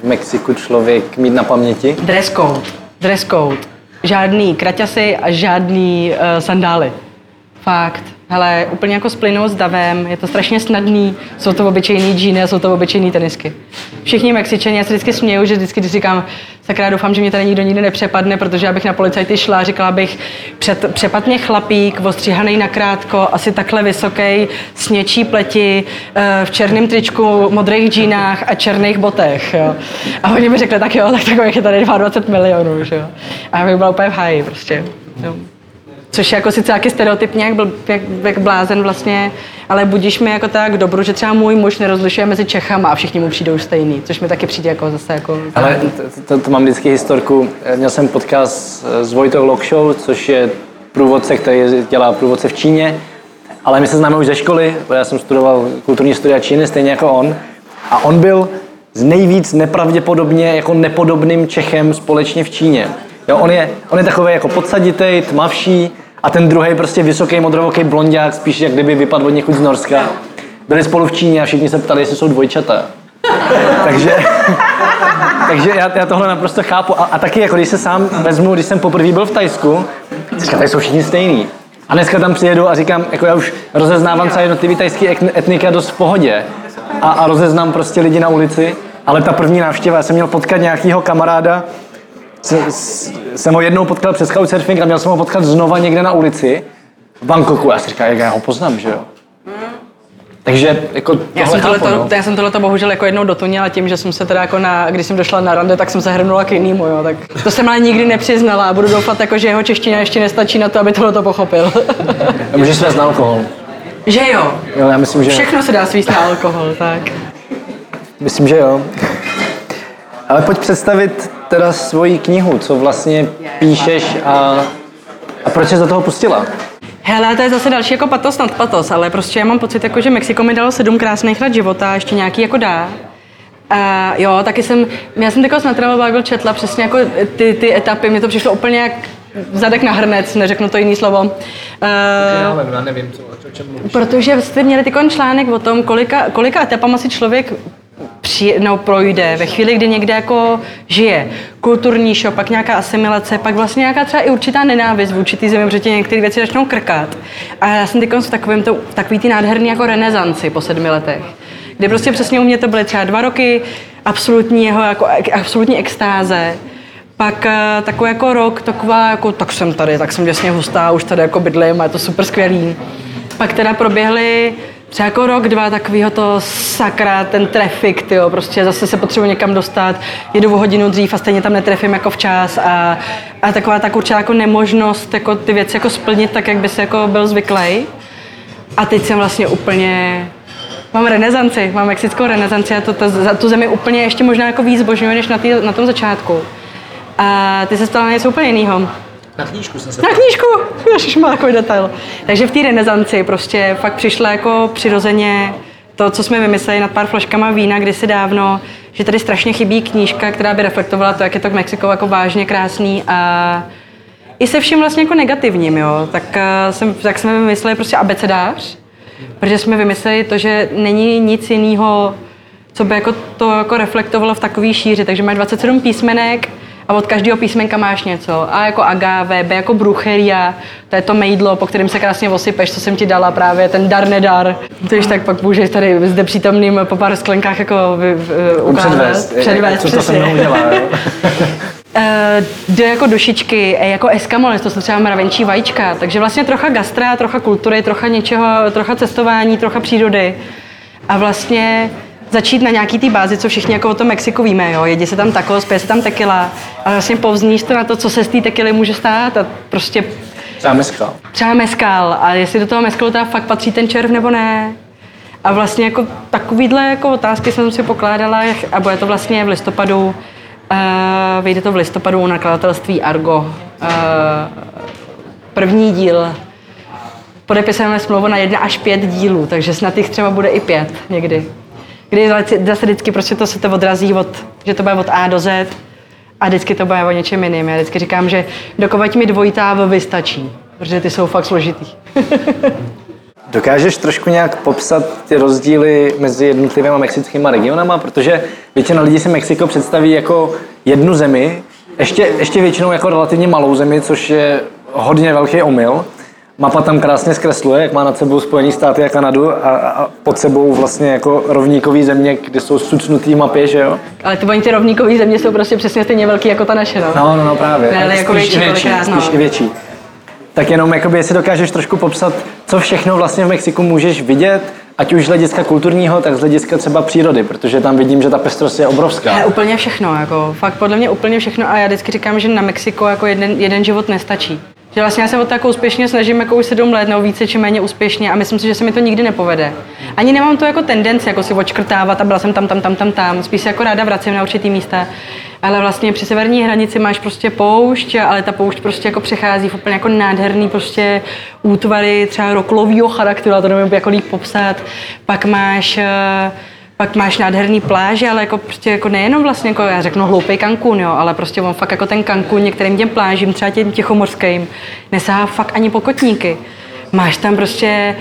v Mexiku člověk mít na paměti? Dress code. Dress code. Žádný kraťasy a žádný uh, sandály. Fakt. Hele, úplně jako splynou s davem, je to strašně snadný, jsou to obyčejný džíny a jsou to obyčejný tenisky. Všichni Mexičani, já se vždycky směju, že vždycky, když říkám, sakra, doufám, že mě tady nikdo nikdy nepřepadne, protože abych na policajty šla, říkala bych, před, přepadně chlapík, ostříhaný nakrátko, asi takhle vysoký, s něčí pleti, eh, v černém tričku, modrých džínách a černých botech. Jo. A oni mi řekli, tak jo, tak takových je tady 22 milionů. Že jo. A já bych byla úplně v háji prostě. Jo. Což je jako sice taky stereotypně, jak, bl, jak, jak blázen vlastně, ale budíš mi jako tak dobru, že třeba můj muž nerozlišuje mezi Čechama a všichni mu přijdou stejný, což mi taky přijde jako zase jako... Ale to, to, to mám vždycky historku. Měl jsem podcast s Vojtou Lokshow, což je průvodce, který dělá průvodce v Číně, ale my se známe už ze školy, já jsem studoval kulturní studia Číny, stejně jako on. A on byl z nejvíc nepravděpodobně jako nepodobným Čechem společně v Číně. Jo, on, je, on je takový jako podsaditej, tmavší a ten druhý prostě vysoký modrovoký blondák, spíš jak kdyby vypadl od někud z Norska. Byli spolu v Číně a všichni se ptali, jestli jsou dvojčata. takže, takže já, já, tohle naprosto chápu. A, a taky, jako když se sám vezmu, když jsem poprvé byl v Tajsku, říkám, tady jsou všichni stejný. A dneska tam přijedu a říkám, jako já už rozeznávám celé jednotlivý tajský etnika dost v pohodě. A, a rozeznám prostě lidi na ulici. Ale ta první návštěva, já jsem měl potkat nějakého kamaráda, jsem ho jednou potkal přes Couchsurfing a měl jsem ho potkat znova někde na ulici v Bangkoku. Já si říkal, jak já ho poznám, že jo. Takže jako já jsem, tohleto, no. já jsem tohleto bohužel jako jednou dotunila tím, že jsem se teda jako na, když jsem došla na rande, tak jsem se hrnula k jinému, jo, tak to jsem ale nikdy nepřiznala a budu doufat, jako, že jeho čeština ještě nestačí na to, aby tohle pochopil. můžeš svést na alkohol. Že jo? Jo, já myslím, že... Všechno se dá svíst na alkohol, tak. Myslím, že jo. Ale pojď představit teda svoji knihu, co vlastně píšeš a, a proč jsi do toho pustila? Hele, to je zase další jako patos nad patos, ale prostě já mám pocit, jako, že Mexiko mi dalo sedm krásných let života, ještě nějaký jako dá. A jo, taky jsem, já jsem takovou na Travel Bible četla přesně jako ty, ty etapy, mi to přišlo úplně jak zadek na hrnec, neřeknu to jiný slovo. Uh, já nevím, co, o čem mluvíš. Protože jste měli takový článek o tom, kolika, kolika etapama si člověk no, projde ve chvíli, kdy někde jako žije. Kulturní šok, pak nějaká asimilace, pak vlastně nějaká třeba i určitá nenávist vůči té zemi, protože některé věci začnou krkat. A já jsem teď v takovém to, takový ty nádherný jako renesanci po sedmi letech. Kde prostě přesně u mě to byly třeba dva roky absolutní, jeho, jako, absolutní extáze, pak uh, takový jako rok, taková jako, tak jsem tady, tak jsem jasně hustá, už tady jako bydlím a je to super skvělý. Pak teda proběhly třeba jako rok, dva takového to sakra, ten trafik, tyjo, prostě zase se potřebuji někam dostat, jedu o hodinu dřív a stejně tam netrefím jako včas a, a taková tak určitá jako nemožnost jako ty věci jako splnit tak, jak by se jako byl zvyklý. A teď jsem vlastně úplně Mám renesanci, mám mexickou renesanci a to, to, za tu zemi úplně ještě možná jako víc božňuje, než na, tý, na tom začátku. A ty se stala něco úplně jiného. Na knížku jsem se Na knížku! Ježiš, má takový detail. Takže v té renesanci prostě fakt přišla jako přirozeně to, co jsme vymysleli nad pár flaškama vína kdysi dávno, že tady strašně chybí knížka, která by reflektovala to, jak je to v Mexiku jako vážně krásný a i se vším vlastně jako negativním, jo. Tak, uh, jsem, tak jsme vymysleli prostě abecedář, protože jsme vymysleli to, že není nic jiného, co by jako to jako reflektovalo v takové šíři. Takže máš 27 písmenek, a od každého písmenka máš něco. A jako agave, B jako brucheria, to je to mejdlo, po kterém se krásně osypeš, co jsem ti dala právě, ten dar nedar. Když tak pak můžeš tady zde přítomným po pár sklenkách jako vy, vy, ukázat. Předvést. Předvést, Co to se mnou udělá? Uh, jde jako dušičky, e, jako eskamoles, to jsou třeba mravenčí vajíčka, takže vlastně trocha gastra, trocha kultury, trocha něčeho, trocha cestování, trocha přírody. A vlastně začít na nějaký té bázi, co všichni jako o tom Mexiku víme, jo. Jedí se tam tacos, pije se tam tequila a vlastně povzníš to na to, co se z té tequily může stát a prostě... Třeba meskal. Třeba meskal a jestli do toho meskalu teda fakt patří ten červ nebo ne. A vlastně jako takovýhle jako otázky jsem si pokládala a bude to vlastně v listopadu, uh, vyjde to v listopadu u nakladatelství Argo. Uh, první díl podepisujeme smlouvu na jedna až pět dílů, takže snad jich třeba bude i pět někdy kdy zase vždycky prostě to se to odrazí, od, že to bude od A do Z a vždycky to bude o něčem jiným. Já vždycky říkám, že dokovat mi dvojitá V vystačí, protože ty jsou fakt složitý. Dokážeš trošku nějak popsat ty rozdíly mezi jednotlivými mexickými regionama, protože většina lidí si Mexiko představí jako jednu zemi, ještě, ještě většinou jako relativně malou zemi, což je hodně velký omyl. Mapa tam krásně zkresluje, jak má nad sebou Spojené státy a Kanadu a, a pod sebou vlastně jako rovníkový země, kde jsou sucnutý mapy, že jo? Ale ty oni ty rovníkové země jsou prostě přesně stejně velký jako ta naše, no. No, no, no právě. Ne, ale jako větší, větší, kolikrát, spíš no. i větší. Tak jenom, jakoby, jestli dokážeš trošku popsat, co všechno vlastně v Mexiku můžeš vidět, ať už z hlediska kulturního, tak z hlediska třeba přírody, protože tam vidím, že ta pestrost je obrovská. Je úplně všechno, jako fakt podle mě úplně všechno a já vždycky říkám, že na Mexiko jako jeden, jeden život nestačí. Že vlastně já se o to jako úspěšně snažím jako už sedm let, nebo více či méně úspěšně a myslím si, že se mi to nikdy nepovede. Ani nemám to jako tendenci jako si očkrtávat a byla jsem tam, tam, tam, tam, tam. Spíš se jako ráda vracím na určitý místa. Ale vlastně při severní hranici máš prostě poušť, ale ta poušť prostě jako přechází v úplně jako nádherný prostě útvary třeba roklovýho charakteru, a to nevím jako líp popsat. Pak máš uh, pak máš nádherný pláže, ale jako prostě jako nejenom vlastně, jako já řeknu hloupý Cancún, jo, ale prostě on fakt jako ten Cancún některým těm plážím, třeba těm tichomorským, nesahá fakt ani pokotníky. Máš tam prostě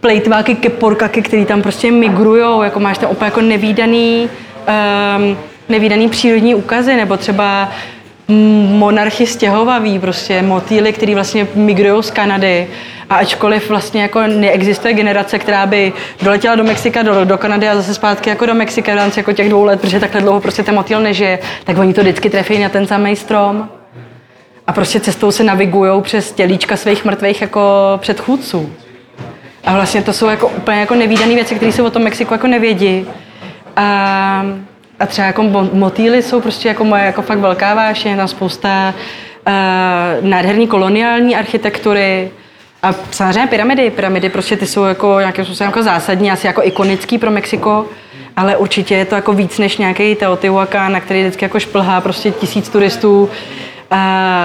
plejtváky, keporkaky, který tam prostě migrujou, jako máš tam úplně jako nevýdaný, um, nevýdaný přírodní úkazy, nebo třeba monarchy stěhovaví, prostě motýly, který vlastně migrují z Kanady. A ačkoliv vlastně jako neexistuje generace, která by doletěla do Mexika, do, do Kanady a zase zpátky jako do Mexika v rámci jako těch dvou let, protože takhle dlouho prostě ten motýl nežije, tak oni to vždycky trefí na ten samý strom. A prostě cestou se navigují přes tělíčka svých mrtvých jako předchůdců. A vlastně to jsou jako úplně jako nevýdané věci, které se o tom Mexiku jako nevědí. A a třeba jako motýly jsou prostě jako moje jako fakt velká vášeň, tam spousta uh, nádherný koloniální architektury, a samozřejmě pyramidy. Pyramidy prostě ty jsou jako nějakým způsobem jako zásadní, asi jako ikonický pro Mexiko, ale určitě je to jako víc než nějaký Teotihuacan, na který vždycky jako šplhá prostě tisíc turistů a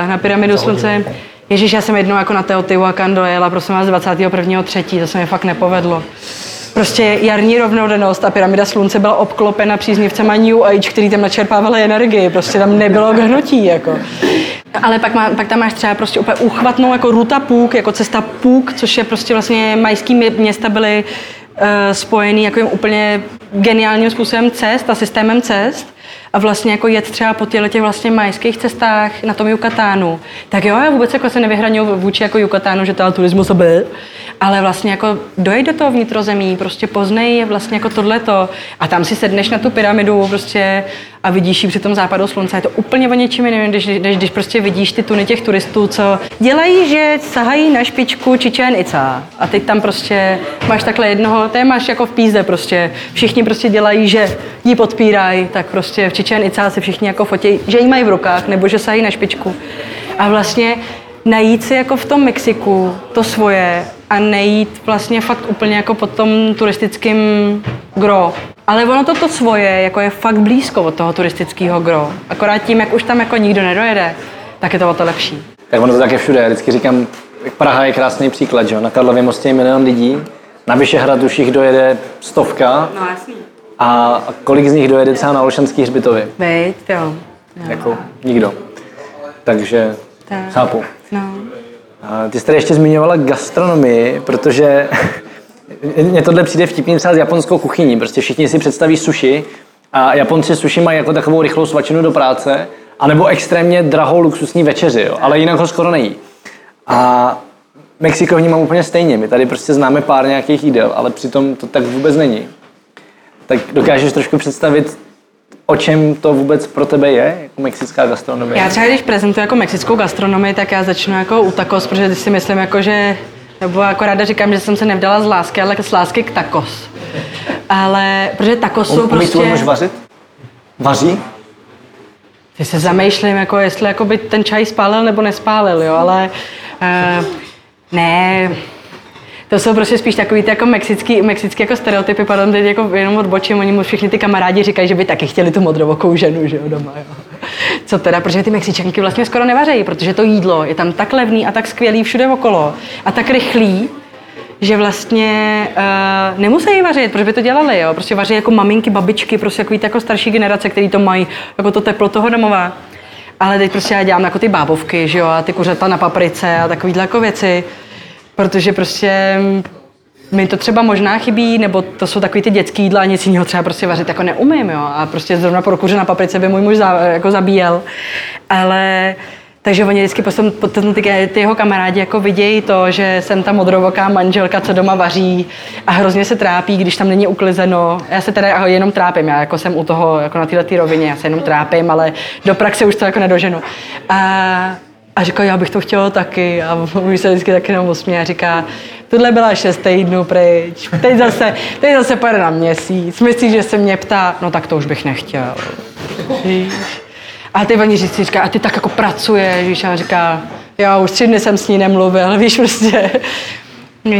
na pyramidu slunce. Ježíš, já jsem jednou jako na Teotihuacan dojela, prosím vás, 21. třetí, to se mi fakt nepovedlo. prostě jarní rovnodennost a pyramida slunce byla obklopena příznivcema New Age, který tam načerpávali energii, prostě tam nebylo hnutí, jako. Ale pak, má, pak tam máš třeba prostě úplně uchvatnou jako ruta Půk, jako cesta Půk, což je prostě vlastně majský města byly uh, spojený jako úplně geniálním způsobem cest a systémem cest a vlastně jako jet třeba po těchto těch vlastně majských cestách na tom Yucatánu, tak jo, já vůbec jako se nevyhraňuji vůči jako Yucatánu, že to turismus byl, ale vlastně jako dojď do toho vnitrozemí, prostě poznej je vlastně jako tohleto a tam si sedneš na tu pyramidu prostě a vidíš ji při tom západu slunce. Je to úplně o něčím jiném, když, když, když prostě vidíš ty tuny těch turistů, co dělají, že sahají na špičku Čičen Ica. A teď tam prostě máš takhle jednoho, to máš jako v píze prostě. Všichni prostě dělají, že ji podpírají, tak prostě v Ica se všichni jako fotí, že ji mají v rukách, nebo že sahají na špičku. A vlastně najít si jako v tom Mexiku to svoje a nejít vlastně fakt úplně jako po tom turistickém gro. Ale ono to to svoje jako je fakt blízko od toho turistického gro. Akorát tím, jak už tam jako nikdo nedojede, tak je to o to lepší. Tak ono to tak je všude. Já vždycky říkám, Praha je krásný příklad, že? Na Karlově mostě je milion lidí, na Vyšehrad už jich dojede stovka. No jasný. A kolik z nich dojede třeba na Olšanský hřbitově? Vejt, jo. jo. Jako nikdo. Takže tak. chápu. No. A ty jste tady ještě zmiňovala gastronomii, protože mně tohle přijde vtipně třeba s japonskou kuchyní. Prostě všichni si představí sushi a Japonci sushi mají jako takovou rychlou svačinu do práce, anebo extrémně drahou luxusní večeři, jo, ale jinak ho skoro nejí. A Mexiko vnímám úplně stejně. My tady prostě známe pár nějakých jídel, ale přitom to tak vůbec není. Tak dokážeš trošku představit, o čem to vůbec pro tebe je, jako mexická gastronomie? Já třeba když prezentuji jako mexickou gastronomii, tak já začnu jako u tacos, protože si myslím, jako, že nebo jako ráda říkám, že jsem se nevdala z lásky, ale z lásky k tacos. Ale, protože tacos jsou prostě... Umí vařit? Vaří? Ty se zamýšlím, jako jestli jako by ten čaj spálil nebo nespálil, jo, ale uh, ne, to jsou prostě spíš takový ty jako mexický, mexický jako stereotypy, pardon, teď jako jenom odbočím, oni mu všichni ty kamarádi říkají, že by taky chtěli tu modrovokou ženu, že jo, doma, jo. Co teda, protože ty Mexičanky vlastně skoro nevařejí, protože to jídlo je tam tak levný a tak skvělý všude okolo a tak rychlý, že vlastně uh, nemusí vařit, protože by to dělali, jo. Prostě vaří jako maminky, babičky, prostě jako, jako starší generace, který to mají, jako to teplo toho domova. Ale teď prostě já dělám jako ty bábovky, že jo, a ty kuřata na paprice a takovýhle jako věci. Protože prostě mi to třeba možná chybí, nebo to jsou takový ty dětský jídla a nic jiného třeba prostě vařit jako neumím, jo. A prostě zrovna pro kuře na paprice by můj muž za, jako zabíjel. Ale takže oni vždycky potom, potom ty, ty jeho kamarádi jako vidějí to, že jsem ta modrovoká manželka, co doma vaří a hrozně se trápí, když tam není uklizeno. Já se teda jenom trápím, já jako jsem u toho, jako na této rovině, já se jenom trápím, ale do praxe už to jako nedoženu. A a říká, já bych to chtěla taky. A můj se vždycky taky jenom usměje a říká, tohle byla šest týdnů pryč, teď zase, teď zase pojede na měsíc. Myslíš, že se mě ptá, no tak to už bych nechtěl. A ty oni si říká, a ty tak jako pracuješ, víš, a říká, já už tři dny jsem s ní nemluvil, víš, prostě.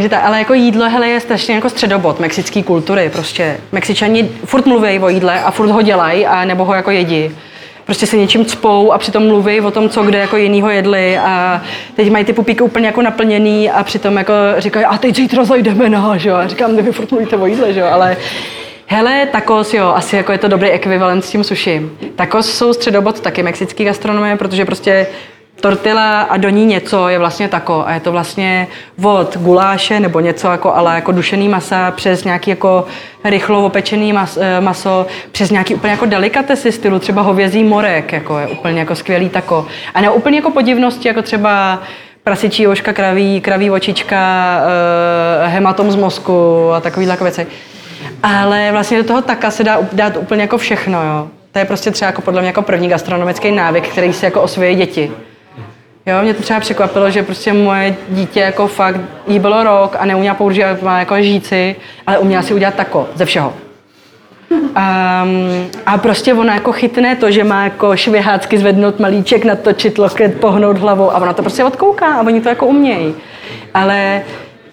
Ta, ale jako jídlo, hele, je strašně jako středobod mexické kultury, prostě. Mexičani furt mluví o jídle a furt ho dělají, a nebo ho jako jedí prostě se něčím cpou a přitom mluví o tom, co kde jako jinýho jedli a teď mají ty pupíky úplně jako naplněný a přitom jako říkají, a teď zítra zajdeme na, že jo? A říkám, vy furt mluvíte o jídle, že jo? Ale Hele, tacos, jo, asi jako je to dobrý ekvivalent s tím sushi. Tacos jsou středobod taky mexický gastronomie, protože prostě tortilla a do ní něco je vlastně tako a je to vlastně od guláše nebo něco jako, ale jako dušený masa přes nějaký jako rychlo opečený mas, eh, maso, přes nějaký úplně jako delikatesy stylu, třeba hovězí morek, jako je úplně jako skvělý tako. A ne úplně jako podivnosti, jako třeba prasičí oška, kraví, kraví očička, uh, hematom z mozku a takovýhle jako věci. Ale vlastně do toho taka se dá dát úplně jako všechno, jo. To je prostě třeba jako podle mě jako první gastronomický návyk, který si jako osvojí děti. Jo, mě to třeba překvapilo, že prostě moje dítě jako fakt, jí bylo rok a neuměla používat, jako žíci, ale uměla si udělat tako ze všeho. Um, a prostě ona jako chytne to, že má jako švěhácky zvednout malíček, natočit loket, pohnout hlavou a ona to prostě odkouká a oni to jako umějí. Ale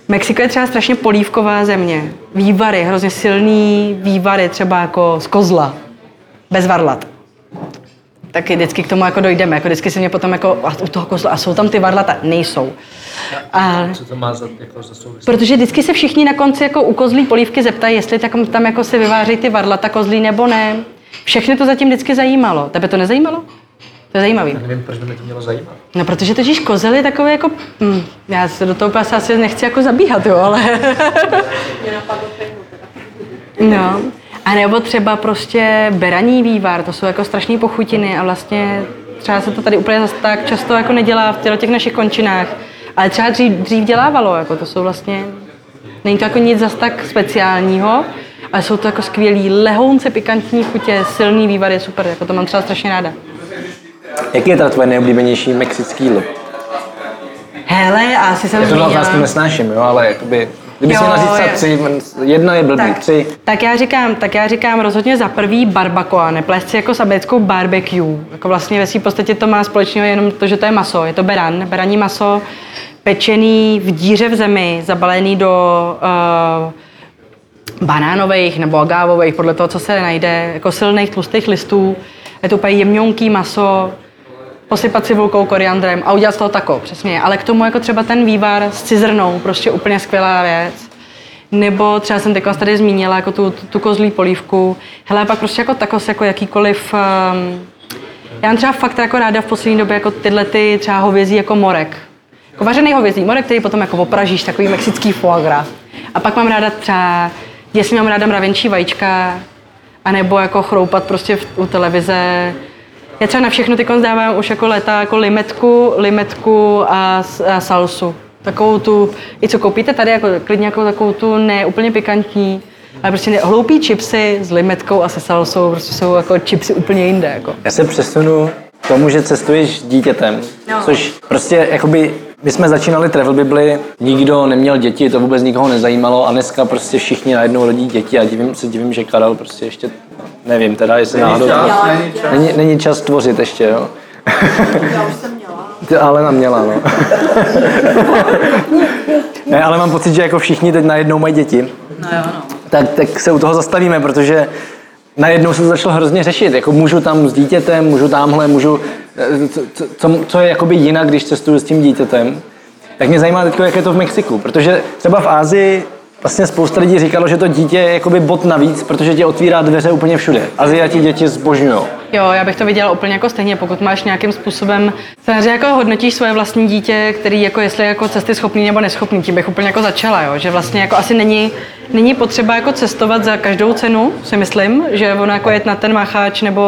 Mexiko je třeba strašně polívková země. Vývary, hrozně silný vývary, třeba jako z kozla, bez varlat. Taky vždycky k tomu jako dojdeme, jako vždycky se mě potom jako a u toho kozla, a jsou tam ty varlata? Nejsou. A, Co to má za, jako za souvislost? protože vždycky se všichni na konci jako u kozlí polívky zeptají, jestli tam, tam jako se vyváří ty varlata kozlí nebo ne. Všechny to zatím vždycky zajímalo. Tebe to nezajímalo? To je zajímavý. Nevím, proč by mě to mělo zajímat. No, protože totiž kozel je takový jako, hm, já se do toho asi- nechci jako zabíhat, jo, ale... no. A nebo třeba prostě beraní vývar, to jsou jako strašné pochutiny a vlastně třeba se to tady úplně zas tak často jako nedělá v těch našich končinách, ale třeba dřív, dřív dělávalo, jako to jsou vlastně, není to jako nic zas tak speciálního, ale jsou to jako skvělý lehounce, pikantní chutě, silný vývar je super, jako to mám třeba strašně ráda. Jaký je teda tvoje nejoblíbenější mexický jídlo? Hele, asi jsem Já to zmínila- otázky nesnáším, jo, ale jakoby, kdyby si měla říct je- tři, jedna je blbý, tak, tři. tak, já říkám, tak já říkám rozhodně za prvý barbacoa, neplést si jako s americkou barbecue. Jako vlastně ve svým podstatě to má společného jenom to, že to je maso. Je to beran, beraní maso, pečený v díře v zemi, zabalený do uh, banánových nebo agávových, podle toho, co se najde, jako silných tlustých listů. Je to úplně jemňonký maso, posypat cibulkou, koriandrem a udělat z toho tako, přesně. Ale k tomu jako třeba ten vývar s cizrnou, prostě úplně skvělá věc. Nebo třeba jsem teď tady zmínila jako tu, tu, tu kozlí polívku. Hele, pak prostě jako takos, jako jakýkoliv... Um, já mám třeba fakt jako ráda v poslední době jako tyhle ty třeba hovězí jako morek. Jako vařený hovězí morek, který potom jako opražíš, takový mexický foie gras. A pak mám ráda třeba, jestli mám ráda mravenčí vajíčka, anebo jako chroupat prostě v, u televize. Já třeba na všechno ty dávám už jako leta jako limetku, limetku a, a salsu. Takovou tu, i co koupíte tady, jako klidně jako takovou tu ne úplně pikantní, ale prostě ne, hloupý chipsy s limetkou a se salsou prostě jsou jako chipsy úplně jinde. Jako. Já se přesunu k tomu, že cestuješ s dítětem, No. což prostě jakoby, my jsme začínali Travel Bibli, nikdo neměl děti, to vůbec nikoho nezajímalo a dneska prostě všichni najednou rodí děti a divím, se divím, že Karel prostě ještě, nevím teda, jestli náhodou... Není, není čas tvořit ještě, jo. Já už jsem měla. Alena měla, no. ne, ale mám pocit, že jako všichni teď najednou mají děti. No jo, no. tak, tak se u toho zastavíme, protože najednou se to začalo hrozně řešit. Jako můžu tam s dítětem, můžu tamhle, můžu... eh, Co, co- co, co je jakoby jinak, když cestuju s tím dítětem? Tak mě zajímá teď, jak je to v Mexiku, protože třeba v Ázii vlastně spousta lidí říkalo, že to dítě je jakoby bod navíc, protože tě otvírá dveře úplně všude. Aziati děti zbožňují. Jo, já bych to viděla úplně jako stejně, pokud máš nějakým způsobem, samozřejmě jako hodnotíš svoje vlastní dítě, který jako jestli je jako cesty schopný nebo neschopný, tím bych úplně jako začala, jo, že vlastně jako asi není, není potřeba jako cestovat za každou cenu, si myslím, že ono jako jet na ten macháč nebo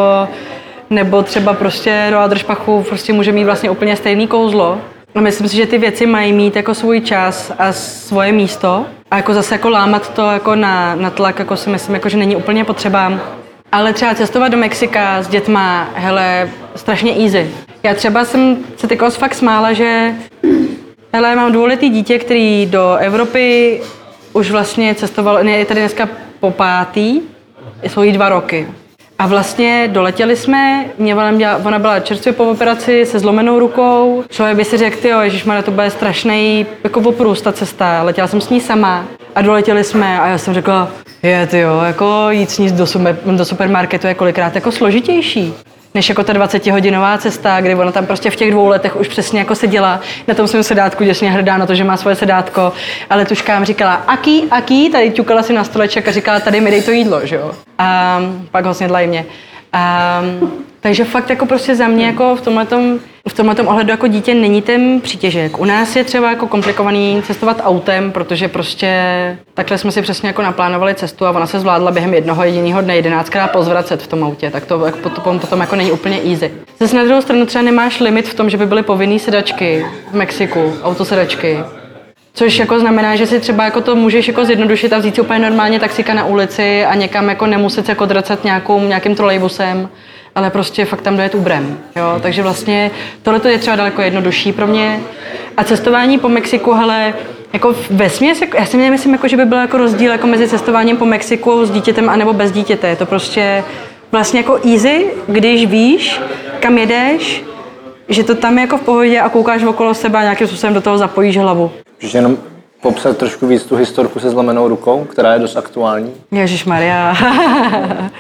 nebo třeba prostě do Adršpachu prostě může mít vlastně úplně stejný kouzlo. A myslím si, že ty věci mají mít jako svůj čas a svoje místo. A jako zase jako lámat to jako na, na tlak, jako si myslím, jako, že není úplně potřeba. Ale třeba cestovat do Mexika s dětma, hele, strašně easy. Já třeba jsem se teď fakt smála, že hele, mám dvouletý dítě, který do Evropy už vlastně cestoval, je tady dneska po pátý, jsou jí dva roky. A vlastně doletěli jsme, mě ona, byla čerstvě po operaci se zlomenou rukou. Člověk by si řekl, jo, ježišmarja, to bude strašný jako oprus ta cesta. Letěla jsem s ní sama a doletěli jsme a já jsem řekla, je ty jo, jako jít s ní do, super, do supermarketu je kolikrát jako složitější než jako ta 20-hodinová cesta, kdy ona tam prostě v těch dvou letech už přesně jako seděla na tom svém sedátku, děsně hrdá na to, že má svoje sedátko, ale tuškám říkala, aký, aký, tady ťukala si na stoleček a říkala, tady mi dej to jídlo, že jo. A pak ho snědla i mě. A, takže fakt jako prostě za mě jako v tomhletom, v tomhletom ohledu jako dítě není ten přítěžek. U nás je třeba jako komplikovaný cestovat autem, protože prostě takhle jsme si přesně jako naplánovali cestu a ona se zvládla během jednoho jediného dne jedenáctkrát pozvracet v tom autě, tak to jako potom, potom jako není úplně easy. Zase na druhou stranu třeba nemáš limit v tom, že by byly povinné sedačky v Mexiku, autosedačky. Což jako znamená, že si třeba jako to můžeš jako zjednodušit a vzít si úplně normálně taxíka na ulici a někam jako nemuset se jako nějakou, nějakým trolejbusem, ale prostě fakt tam dojet Uberem. Jo? Takže vlastně tohle je třeba daleko jednodušší pro mě. A cestování po Mexiku, hele, jako ve směs, jako, já si nemyslím, jako, že by byl jako rozdíl jako mezi cestováním po Mexiku s dítětem anebo bez dítěte. Je to prostě vlastně jako easy, když víš, kam jedeš, že to tam je jako v pohodě a koukáš okolo sebe a nějakým způsobem do toho zapojíš hlavu. Můžeš jenom popsat trošku víc tu historku se zlomenou rukou, která je dost aktuální. Ježíš Maria.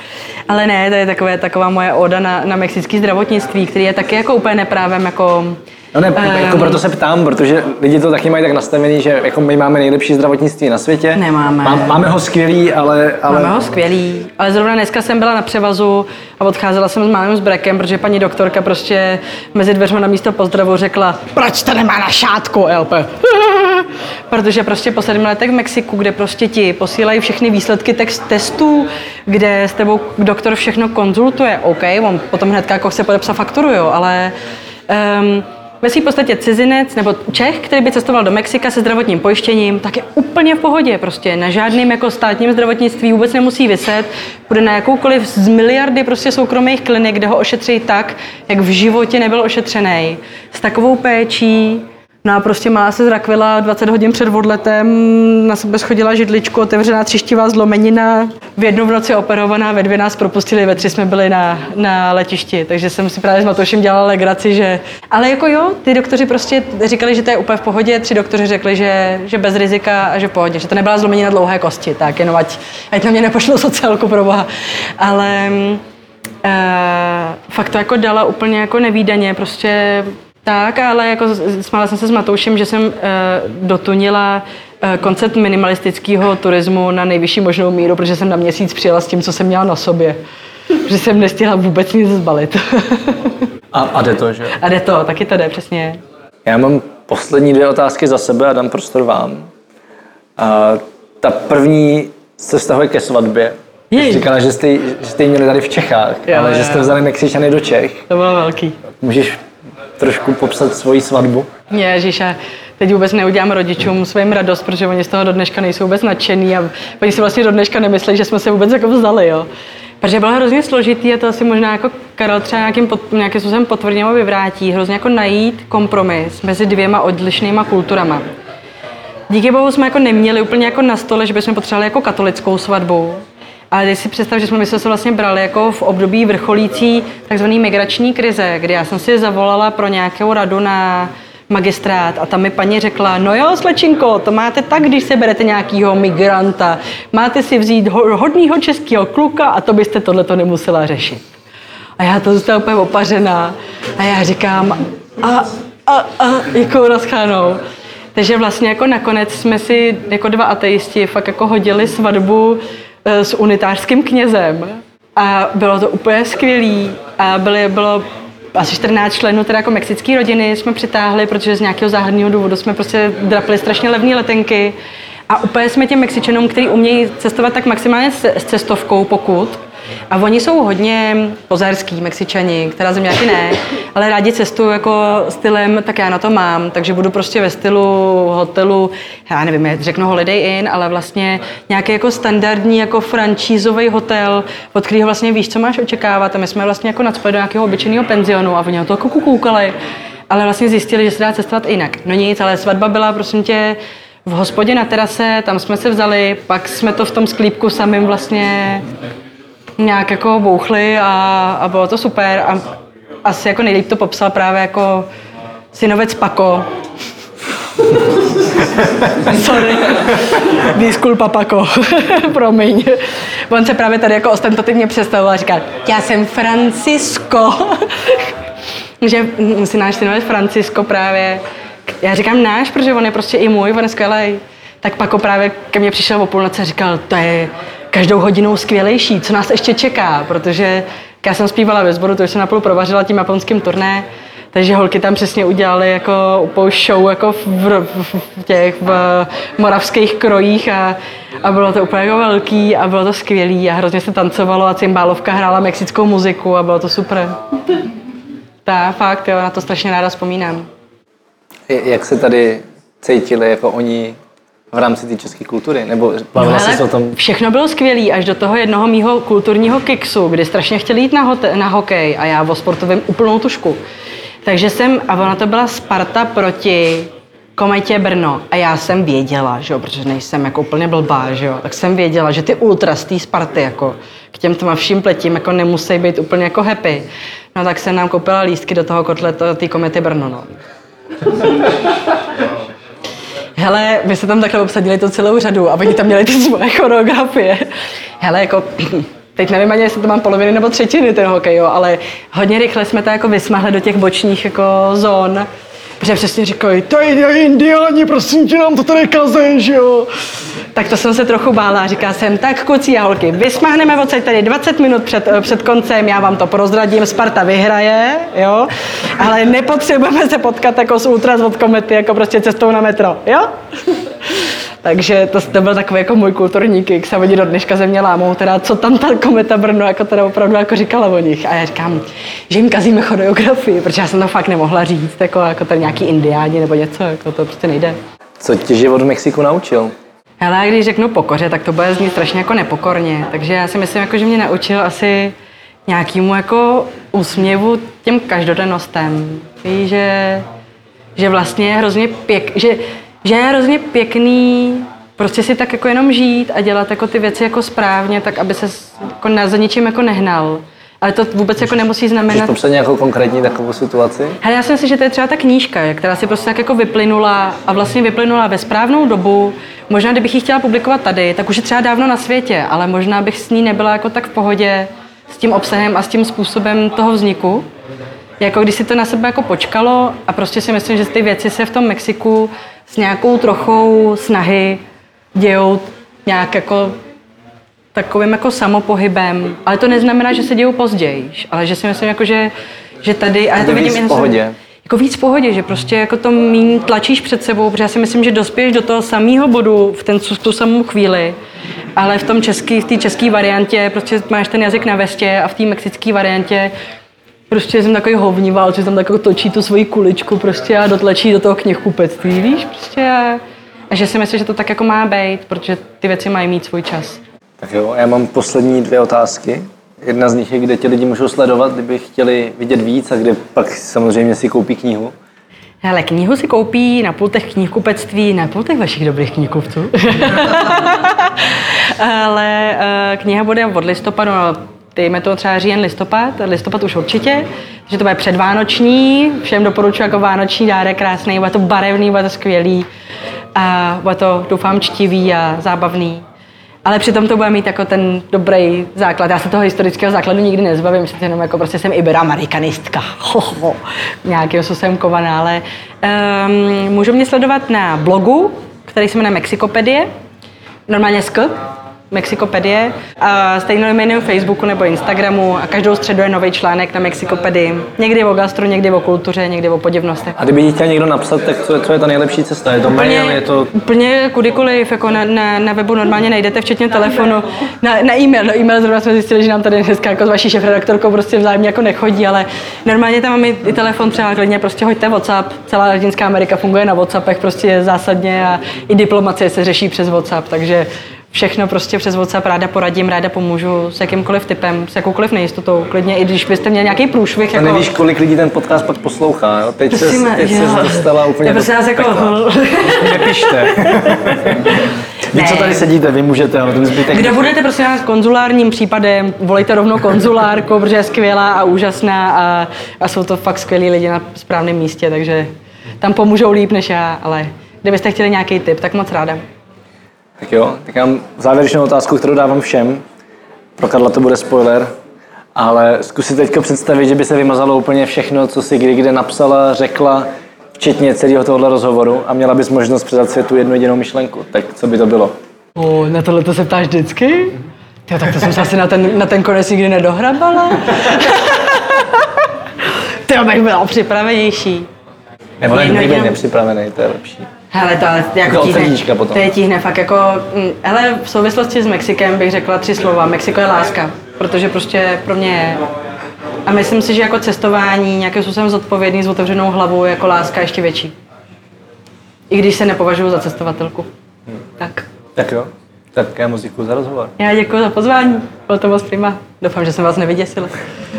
Ale ne, to je takové, taková moje oda na, na mexické zdravotnictví, který je taky jako úplně neprávem jako No ne, Ehm. jako proto se ptám, protože lidi to taky mají tak nastavený, že jako my máme nejlepší zdravotnictví na světě. Nemáme. Má, máme ho skvělý, ale... ale... Máme ho skvělý, ale zrovna dneska jsem byla na převazu a odcházela jsem s malým zbrekem, protože paní doktorka prostě mezi dveřmi na místo pozdravu řekla, proč to nemá na šátku, LP. protože prostě po sedmi letech v Mexiku, kde prostě ti posílají všechny výsledky text testů, kde s tebou doktor všechno konzultuje, OK, on potom hnedka jako chce podepsat fakturu, jo, ale um, ve svým podstatě cizinec nebo Čech, který by cestoval do Mexika se zdravotním pojištěním, tak je úplně v pohodě. Prostě na žádným jako státním zdravotnictví vůbec nemusí vyset. Bude na jakoukoliv z miliardy prostě soukromých klinik, kde ho ošetří tak, jak v životě nebyl ošetřený. S takovou péčí, No a prostě malá se zrakvila 20 hodin před odletem, na sebe schodila židličku, otevřená třištivá zlomenina, v jednu v noci operovaná, ve dvě nás propustili, ve tři jsme byli na, na letišti, takže jsem si právě s Matošem dělala legraci, že... Ale jako jo, ty doktoři prostě říkali, že to je úplně v pohodě, tři doktoři řekli, že, že bez rizika a že v pohodě, že to nebyla zlomenina dlouhé kosti, tak jenom ať, ať na mě nepošlo sociálku pro boha. Ale uh, fakt to jako dala úplně jako nevýdaně, prostě tak, ale jako smála jsem se s Matoušem, že jsem uh, dotunila uh, koncept minimalistického turismu na nejvyšší možnou míru, protože jsem na měsíc přijela s tím, co jsem měla na sobě. Protože jsem nestihla vůbec nic zbalit. A, a jde to, že? A jde to, taky to jde, přesně. Já mám poslední dvě otázky za sebe a dám prostor vám. A ta první se vztahuje ke svatbě. Jej. Říkala, že jste, ji- že jste ji měli tady v Čechách, Jo, ale jo, že jste vzali Mexičany do Čech. To bylo velký. Můžeš trošku popsat svoji svatbu? Ježiš, a teď vůbec neudělám rodičům svým radost, protože oni z toho do dneška nejsou vůbec nadšený a oni si vlastně do dneška nemyslí, že jsme se vůbec jako vzali, jo. Protože bylo hrozně složitý a to asi možná jako Karel třeba nějakým, pot, nějakým způsobem potvrdí nebo vyvrátí, hrozně jako najít kompromis mezi dvěma odlišnýma kulturama. Díky bohu jsme jako neměli úplně jako na stole, že bychom potřebovali jako katolickou svatbu. Ale když si představ, že jsme my jsme se vlastně brali jako v období vrcholící takzvané migrační krize, kdy já jsem si zavolala pro nějakou radu na magistrát a tam mi paní řekla, no jo, slečinko, to máte tak, když se berete nějakýho migranta, máte si vzít ho- hodnýho českého kluka a to byste tohleto nemusela řešit. A já to zůstala úplně opařená. A já říkám, a, a, a, jako rozchánou. Takže vlastně jako nakonec jsme si jako dva ateisti fakt jako hodili svatbu s unitářským knězem. A bylo to úplně skvělý. A byly, bylo asi 14 členů teda jako mexické rodiny jsme přitáhli, protože z nějakého záhadného důvodu jsme prostě drapili strašně levné letenky. A úplně jsme těm Mexičanům, kteří umějí cestovat tak maximálně s s cestovkou, pokud, a oni jsou hodně pozerský, Mexičani, která zeměky ne, ale rádi cestují jako stylem, tak já na to mám, takže budu prostě ve stylu hotelu, já nevím, řeknu Holiday Inn, ale vlastně nějaký jako standardní jako francízový hotel, od kterého vlastně víš, co máš očekávat a my jsme vlastně jako nadspali do nějakého obyčejného penzionu a oni na to jako koukali, ale vlastně zjistili, že se dá cestovat jinak. No nic, ale svatba byla prosím tě v hospodě na terase, tam jsme se vzali, pak jsme to v tom sklípku samým vlastně nějak jako bouchli a, a bylo to super. A asi jako nejlíp to popsal právě jako synovec Pako. Sorry. Disculpa Pako. Promiň. On se právě tady jako ostentativně představoval a říkal, já jsem Francisco. že si náš synovec Francisco právě, já říkám náš, protože on je prostě i můj, on je skvělý. Tak Pako právě ke mně přišel o půlnoci a říkal, to je každou hodinou skvělejší, co nás ještě čeká, protože já jsem zpívala ve sboru, to jsem napůl provařila tím japonským turné, takže holky tam přesně udělali jako show jako v, v, v těch v moravských krojích a, a bylo to úplně jako velký a bylo to skvělý a hrozně se tancovalo a cymbálovka hrála mexickou muziku a bylo to super. Tak, fakt, jo, na to strašně ráda vzpomínám. Jak se tady cítili jako oni v rámci té české kultury? Nebo bavila No, jsi se o tom? Všechno bylo skvělé až do toho jednoho mýho kulturního kiksu, kdy strašně chtěli jít na, hote- na hokej a já o sportovém úplnou tušku. Takže jsem, a ona to byla Sparta proti Kometě Brno. A já jsem věděla, že jo, protože nejsem jako úplně blbá, že jo, tak jsem věděla, že ty ultras z té Sparty jako k těm tmavším pletím jako nemusí být úplně jako happy. No tak jsem nám koupila lístky do toho kotle té Komety Brno, no. Hele, my se tam takhle obsadili tu celou řadu a oni tam měli ty svoje choreografie. Hele, jako teď nevím ani, jestli to mám poloviny nebo třetiny ten hokej, jo, ale hodně rychle jsme to jako vysmahli do těch bočních jako zón. Protože přesně říkají, to je indiáni, prosím tě, nám to tady kazej, že jo. Tak to jsem se trochu bála. Říká jsem, tak kluci a holky, vysmahneme odsaď tady 20 minut před, eh, před koncem, já vám to prozradím, Sparta vyhraje, jo. Ale nepotřebujeme se potkat jako z ultras od komety, jako prostě cestou na metro, jo. Takže to, to byl takový jako můj kulturní kick, se oni do dneška ze mě lámou, teda co tam ta kometa Brno jako teda opravdu jako říkala o nich. A já říkám, že jim kazíme choreografii, protože já jsem to fakt nemohla říct, jako, jako tady nějaký indiáni nebo něco, jako to prostě nejde. Co tě život v Mexiku naučil? Ale když řeknu pokoře, tak to bude znít strašně jako nepokorně. Takže já si myslím, jako, že mě naučil asi nějakému jako úsměvu těm každodennostem. Víš, že, že vlastně je hrozně pěk, že, že je hrozně pěkný prostě si tak jako jenom žít a dělat jako ty věci jako správně, tak aby se jako na, za ničím jako nehnal. Ale to vůbec jako nemusí Můžeš znamenat... popsat nějakou konkrétní takovou situaci? Hele, já si myslím, že to je třeba ta knížka, která si prostě tak jako vyplynula a vlastně vyplynula ve správnou dobu. Možná, kdybych ji chtěla publikovat tady, tak už je třeba dávno na světě, ale možná bych s ní nebyla jako tak v pohodě s tím obsahem a s tím způsobem toho vzniku. Jako když si to na sebe jako počkalo a prostě si myslím, že ty věci se v tom Mexiku s nějakou trochou snahy dějou nějak jako takovým jako samopohybem, ale to neznamená, že se dějou později, ale že si myslím, jako, že, že tady, a já to Víc vidím v jen pohodě. jako víc v pohodě, že prostě jako to míň tlačíš před sebou, protože já si myslím, že dospěješ do toho samého bodu v ten, v tu samou chvíli, ale v tom český, v té české variantě prostě máš ten jazyk na vestě a v té mexické variantě prostě jsem takový hovníval, že tam tak jako točí tu svoji kuličku prostě a dotlačí do toho knihkupectví, víš, prostě a, a že si myslím, že to tak jako má být, protože ty věci mají mít svůj čas. Tak jo, já mám poslední dvě otázky. Jedna z nich je, kde tě lidi můžou sledovat, kdyby chtěli vidět víc a kde pak samozřejmě si koupí knihu. Hele, knihu si koupí na pultech knihkupectví, na pultech vašich dobrých knihkupců. Ale uh, kniha bude od listopadu, dejme to třeba říjen, listopad, listopad už určitě, že to bude předvánoční, všem doporučuji jako vánoční dárek krásný, bude to barevný, bude to skvělý a bude to, doufám, čtivý a zábavný. Ale přitom to bude mít jako ten dobrý základ. Já se toho historického základu nikdy nezbavím, že jenom jako prostě jsem iberoamerikanistka. Ho, ho, nějakým způsobem kovaná, ale um, můžu mě sledovat na blogu, který se jmenuje Mexikopedie, normálně sk, Mexikopedie. A stejně jmenuji Facebooku nebo Instagramu a každou středu je nový článek na Mexikopedii. Někdy o gastru, někdy o kultuře, někdy o podivnostech. A kdyby ti chtěl někdo napsat, tak co, co je ta nejlepší cesta? Je to mail, je to... úplně kudykoliv, jako na, na, na, webu normálně najdete, včetně telefonu, na, na e-mail, na e-mail zrovna jsme zjistili, že nám tady dneska jako s vaší šefredaktorkou prostě vzájemně jako nechodí, ale normálně tam máme i telefon třeba klidně prostě hoďte WhatsApp, celá Latinská Amerika funguje na WhatsAppech prostě zásadně a i diplomacie se řeší přes WhatsApp, takže všechno prostě přes WhatsApp ráda poradím, ráda pomůžu s jakýmkoliv typem, s jakoukoliv nejistotou, klidně i když byste měli nějaký průšvih. A Jako... nevíš, kolik lidí ten podcast pak poslouchá, jo? Teď se, teď jo. dostala úplně Já prostě nás jako... Nepište. Vy, co Ne. tady sedíte, vy můžete, ale ten zbytek... Kde budete prosím vás konzulárním případem, volejte rovnou konzulárku, protože je skvělá a úžasná a, a jsou to fakt skvělí lidi na správném místě, takže tam pomůžou líp než já, ale kdybyste chtěli nějaký tip, tak moc ráda. Tak jo, tak já mám závěrečnou otázku, kterou dávám všem. Pro Karla to bude spoiler, ale zkus si teďka představit, že by se vymazalo úplně všechno, co si kdy kde napsala, řekla, včetně celého tohohle rozhovoru a měla bys možnost předat světu jednu jedinou myšlenku. Tak co by to bylo? O, na tohle to se ptáš vždycky? Jo, tak to jsem se asi na ten, na ten konec nikdy nedohrabala. Ty bych byla připravenější. Nebo ne, jedinou- nepřipravený, to je lepší. Hele, to ale jako To tíhne, potom. to je tíhne fakt jako, mm, hele, v souvislosti s Mexikem bych řekla tři slova. Mexiko je láska, protože prostě pro mě je. A myslím si, že jako cestování, nějakým způsobem zodpovědný s otevřenou hlavou je jako láska ještě větší. I když se nepovažuji za cestovatelku. Tak. Tak jo, tak já moc děkuji za rozhovor. Já děkuji za pozvání, bylo to moc prima. Doufám, že jsem vás nevyděsila.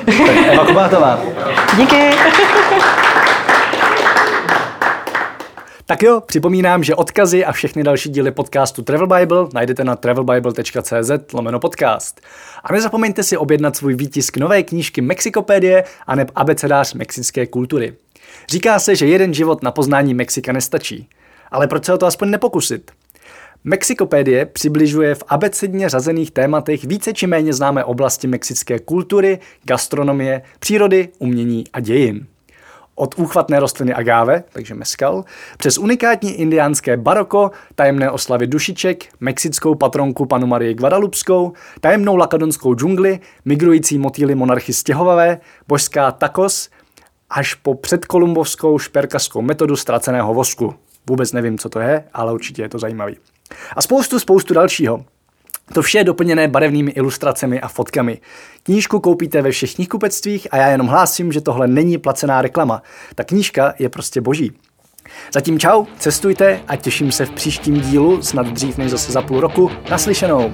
Tak Eva Kubátová. Díky. Tak jo, připomínám, že odkazy a všechny další díly podcastu Travel Bible najdete na travelbible.cz lomeno podcast. A nezapomeňte si objednat svůj výtisk nové knížky Mexikopédie a neb abecedář mexické kultury. Říká se, že jeden život na poznání Mexika nestačí. Ale proč se o to aspoň nepokusit? Mexikopédie přibližuje v abecedně řazených tématech více či méně známé oblasti mexické kultury, gastronomie, přírody, umění a dějin. Od úchvatné rostliny agáve, takže meskal, přes unikátní indiánské baroko, tajemné oslavy dušiček, mexickou patronku panu Marii Guadalupskou, tajemnou lakadonskou džungli, migrující motýly monarchy stěhovavé, božská takos, až po předkolumbovskou šperkařskou metodu ztraceného vosku. Vůbec nevím, co to je, ale určitě je to zajímavý. A spoustu, spoustu dalšího. To vše je doplněné barevnými ilustracemi a fotkami. Knížku koupíte ve všech knihkupectvích a já jenom hlásím, že tohle není placená reklama. Ta knížka je prostě boží. Zatím čau, cestujte a těším se v příštím dílu, snad dřív než zase za půl roku, naslyšenou.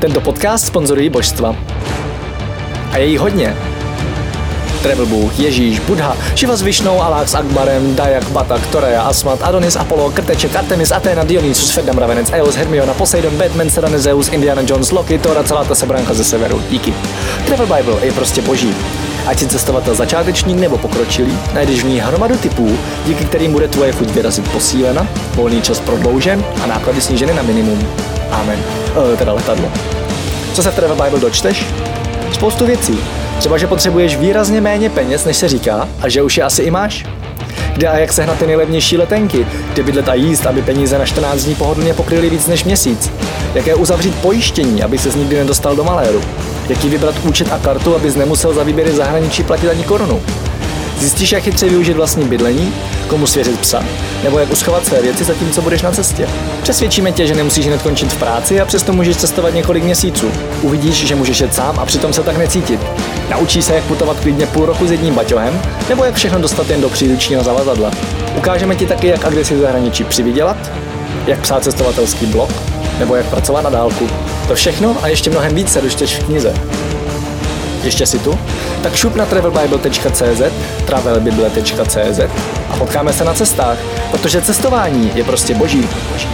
Tento podcast sponzorují božstva. A je jí hodně. Travel Bůh, Ježíš, Buddha, Shiva s Višnou, Alák s Akbarem, Dayak, Batak, Toreja, Asmat, Adonis, Apollo, Krteček, Artemis, Athena, Dionysus, Ferdam, Ravenec, Eos, Hermiona, Poseidon, Batman, Serena, Zeus, Indiana Jones, Loki, Tora, celá ta sebranka ze severu. Díky. Travel Bible je prostě boží. Ať si cestovatel začátečník nebo pokročilý, najdeš v ní hromadu typů, díky kterým bude tvoje chuť vyrazit posílena, volný čas prodloužen a náklady sníženy na minimum. Amen. E, teda letadlo. Co se v Travel Bible dočteš? Spoustu věcí. Třeba, že potřebuješ výrazně méně peněz, než se říká, a že už je asi i máš. Kde a jak sehnat ty nejlevnější letenky, kde bydlet a jíst, aby peníze na 14 dní pohodlně pokryly víc než měsíc. Jaké uzavřít pojištění, aby se nikdy nedostal do maléru. Jaký vybrat účet a kartu, abys nemusel za výběry zahraničí platit ani korunu. Zjistíš, jak chytře využít vlastní bydlení, komu svěřit psa, nebo jak uschovat své věci zatímco budeš na cestě. Přesvědčíme tě, že nemusíš hned končit v práci a přesto můžeš cestovat několik měsíců. Uvidíš, že můžeš jet sám a přitom se tak necítit. Naučíš se, jak putovat klidně půl roku s jedním baťohem, nebo jak všechno dostat jen do příručního zavazadla. Ukážeme ti taky, jak a kde si zahraničí přivydělat, jak psát cestovatelský blog, nebo jak pracovat na dálku. To všechno a ještě mnohem víc se dočteš v knize. Ještě si tu? Tak šup na travelbible.cz, travelbible.cz a potkáme se na cestách, protože cestování je prostě boží. boží.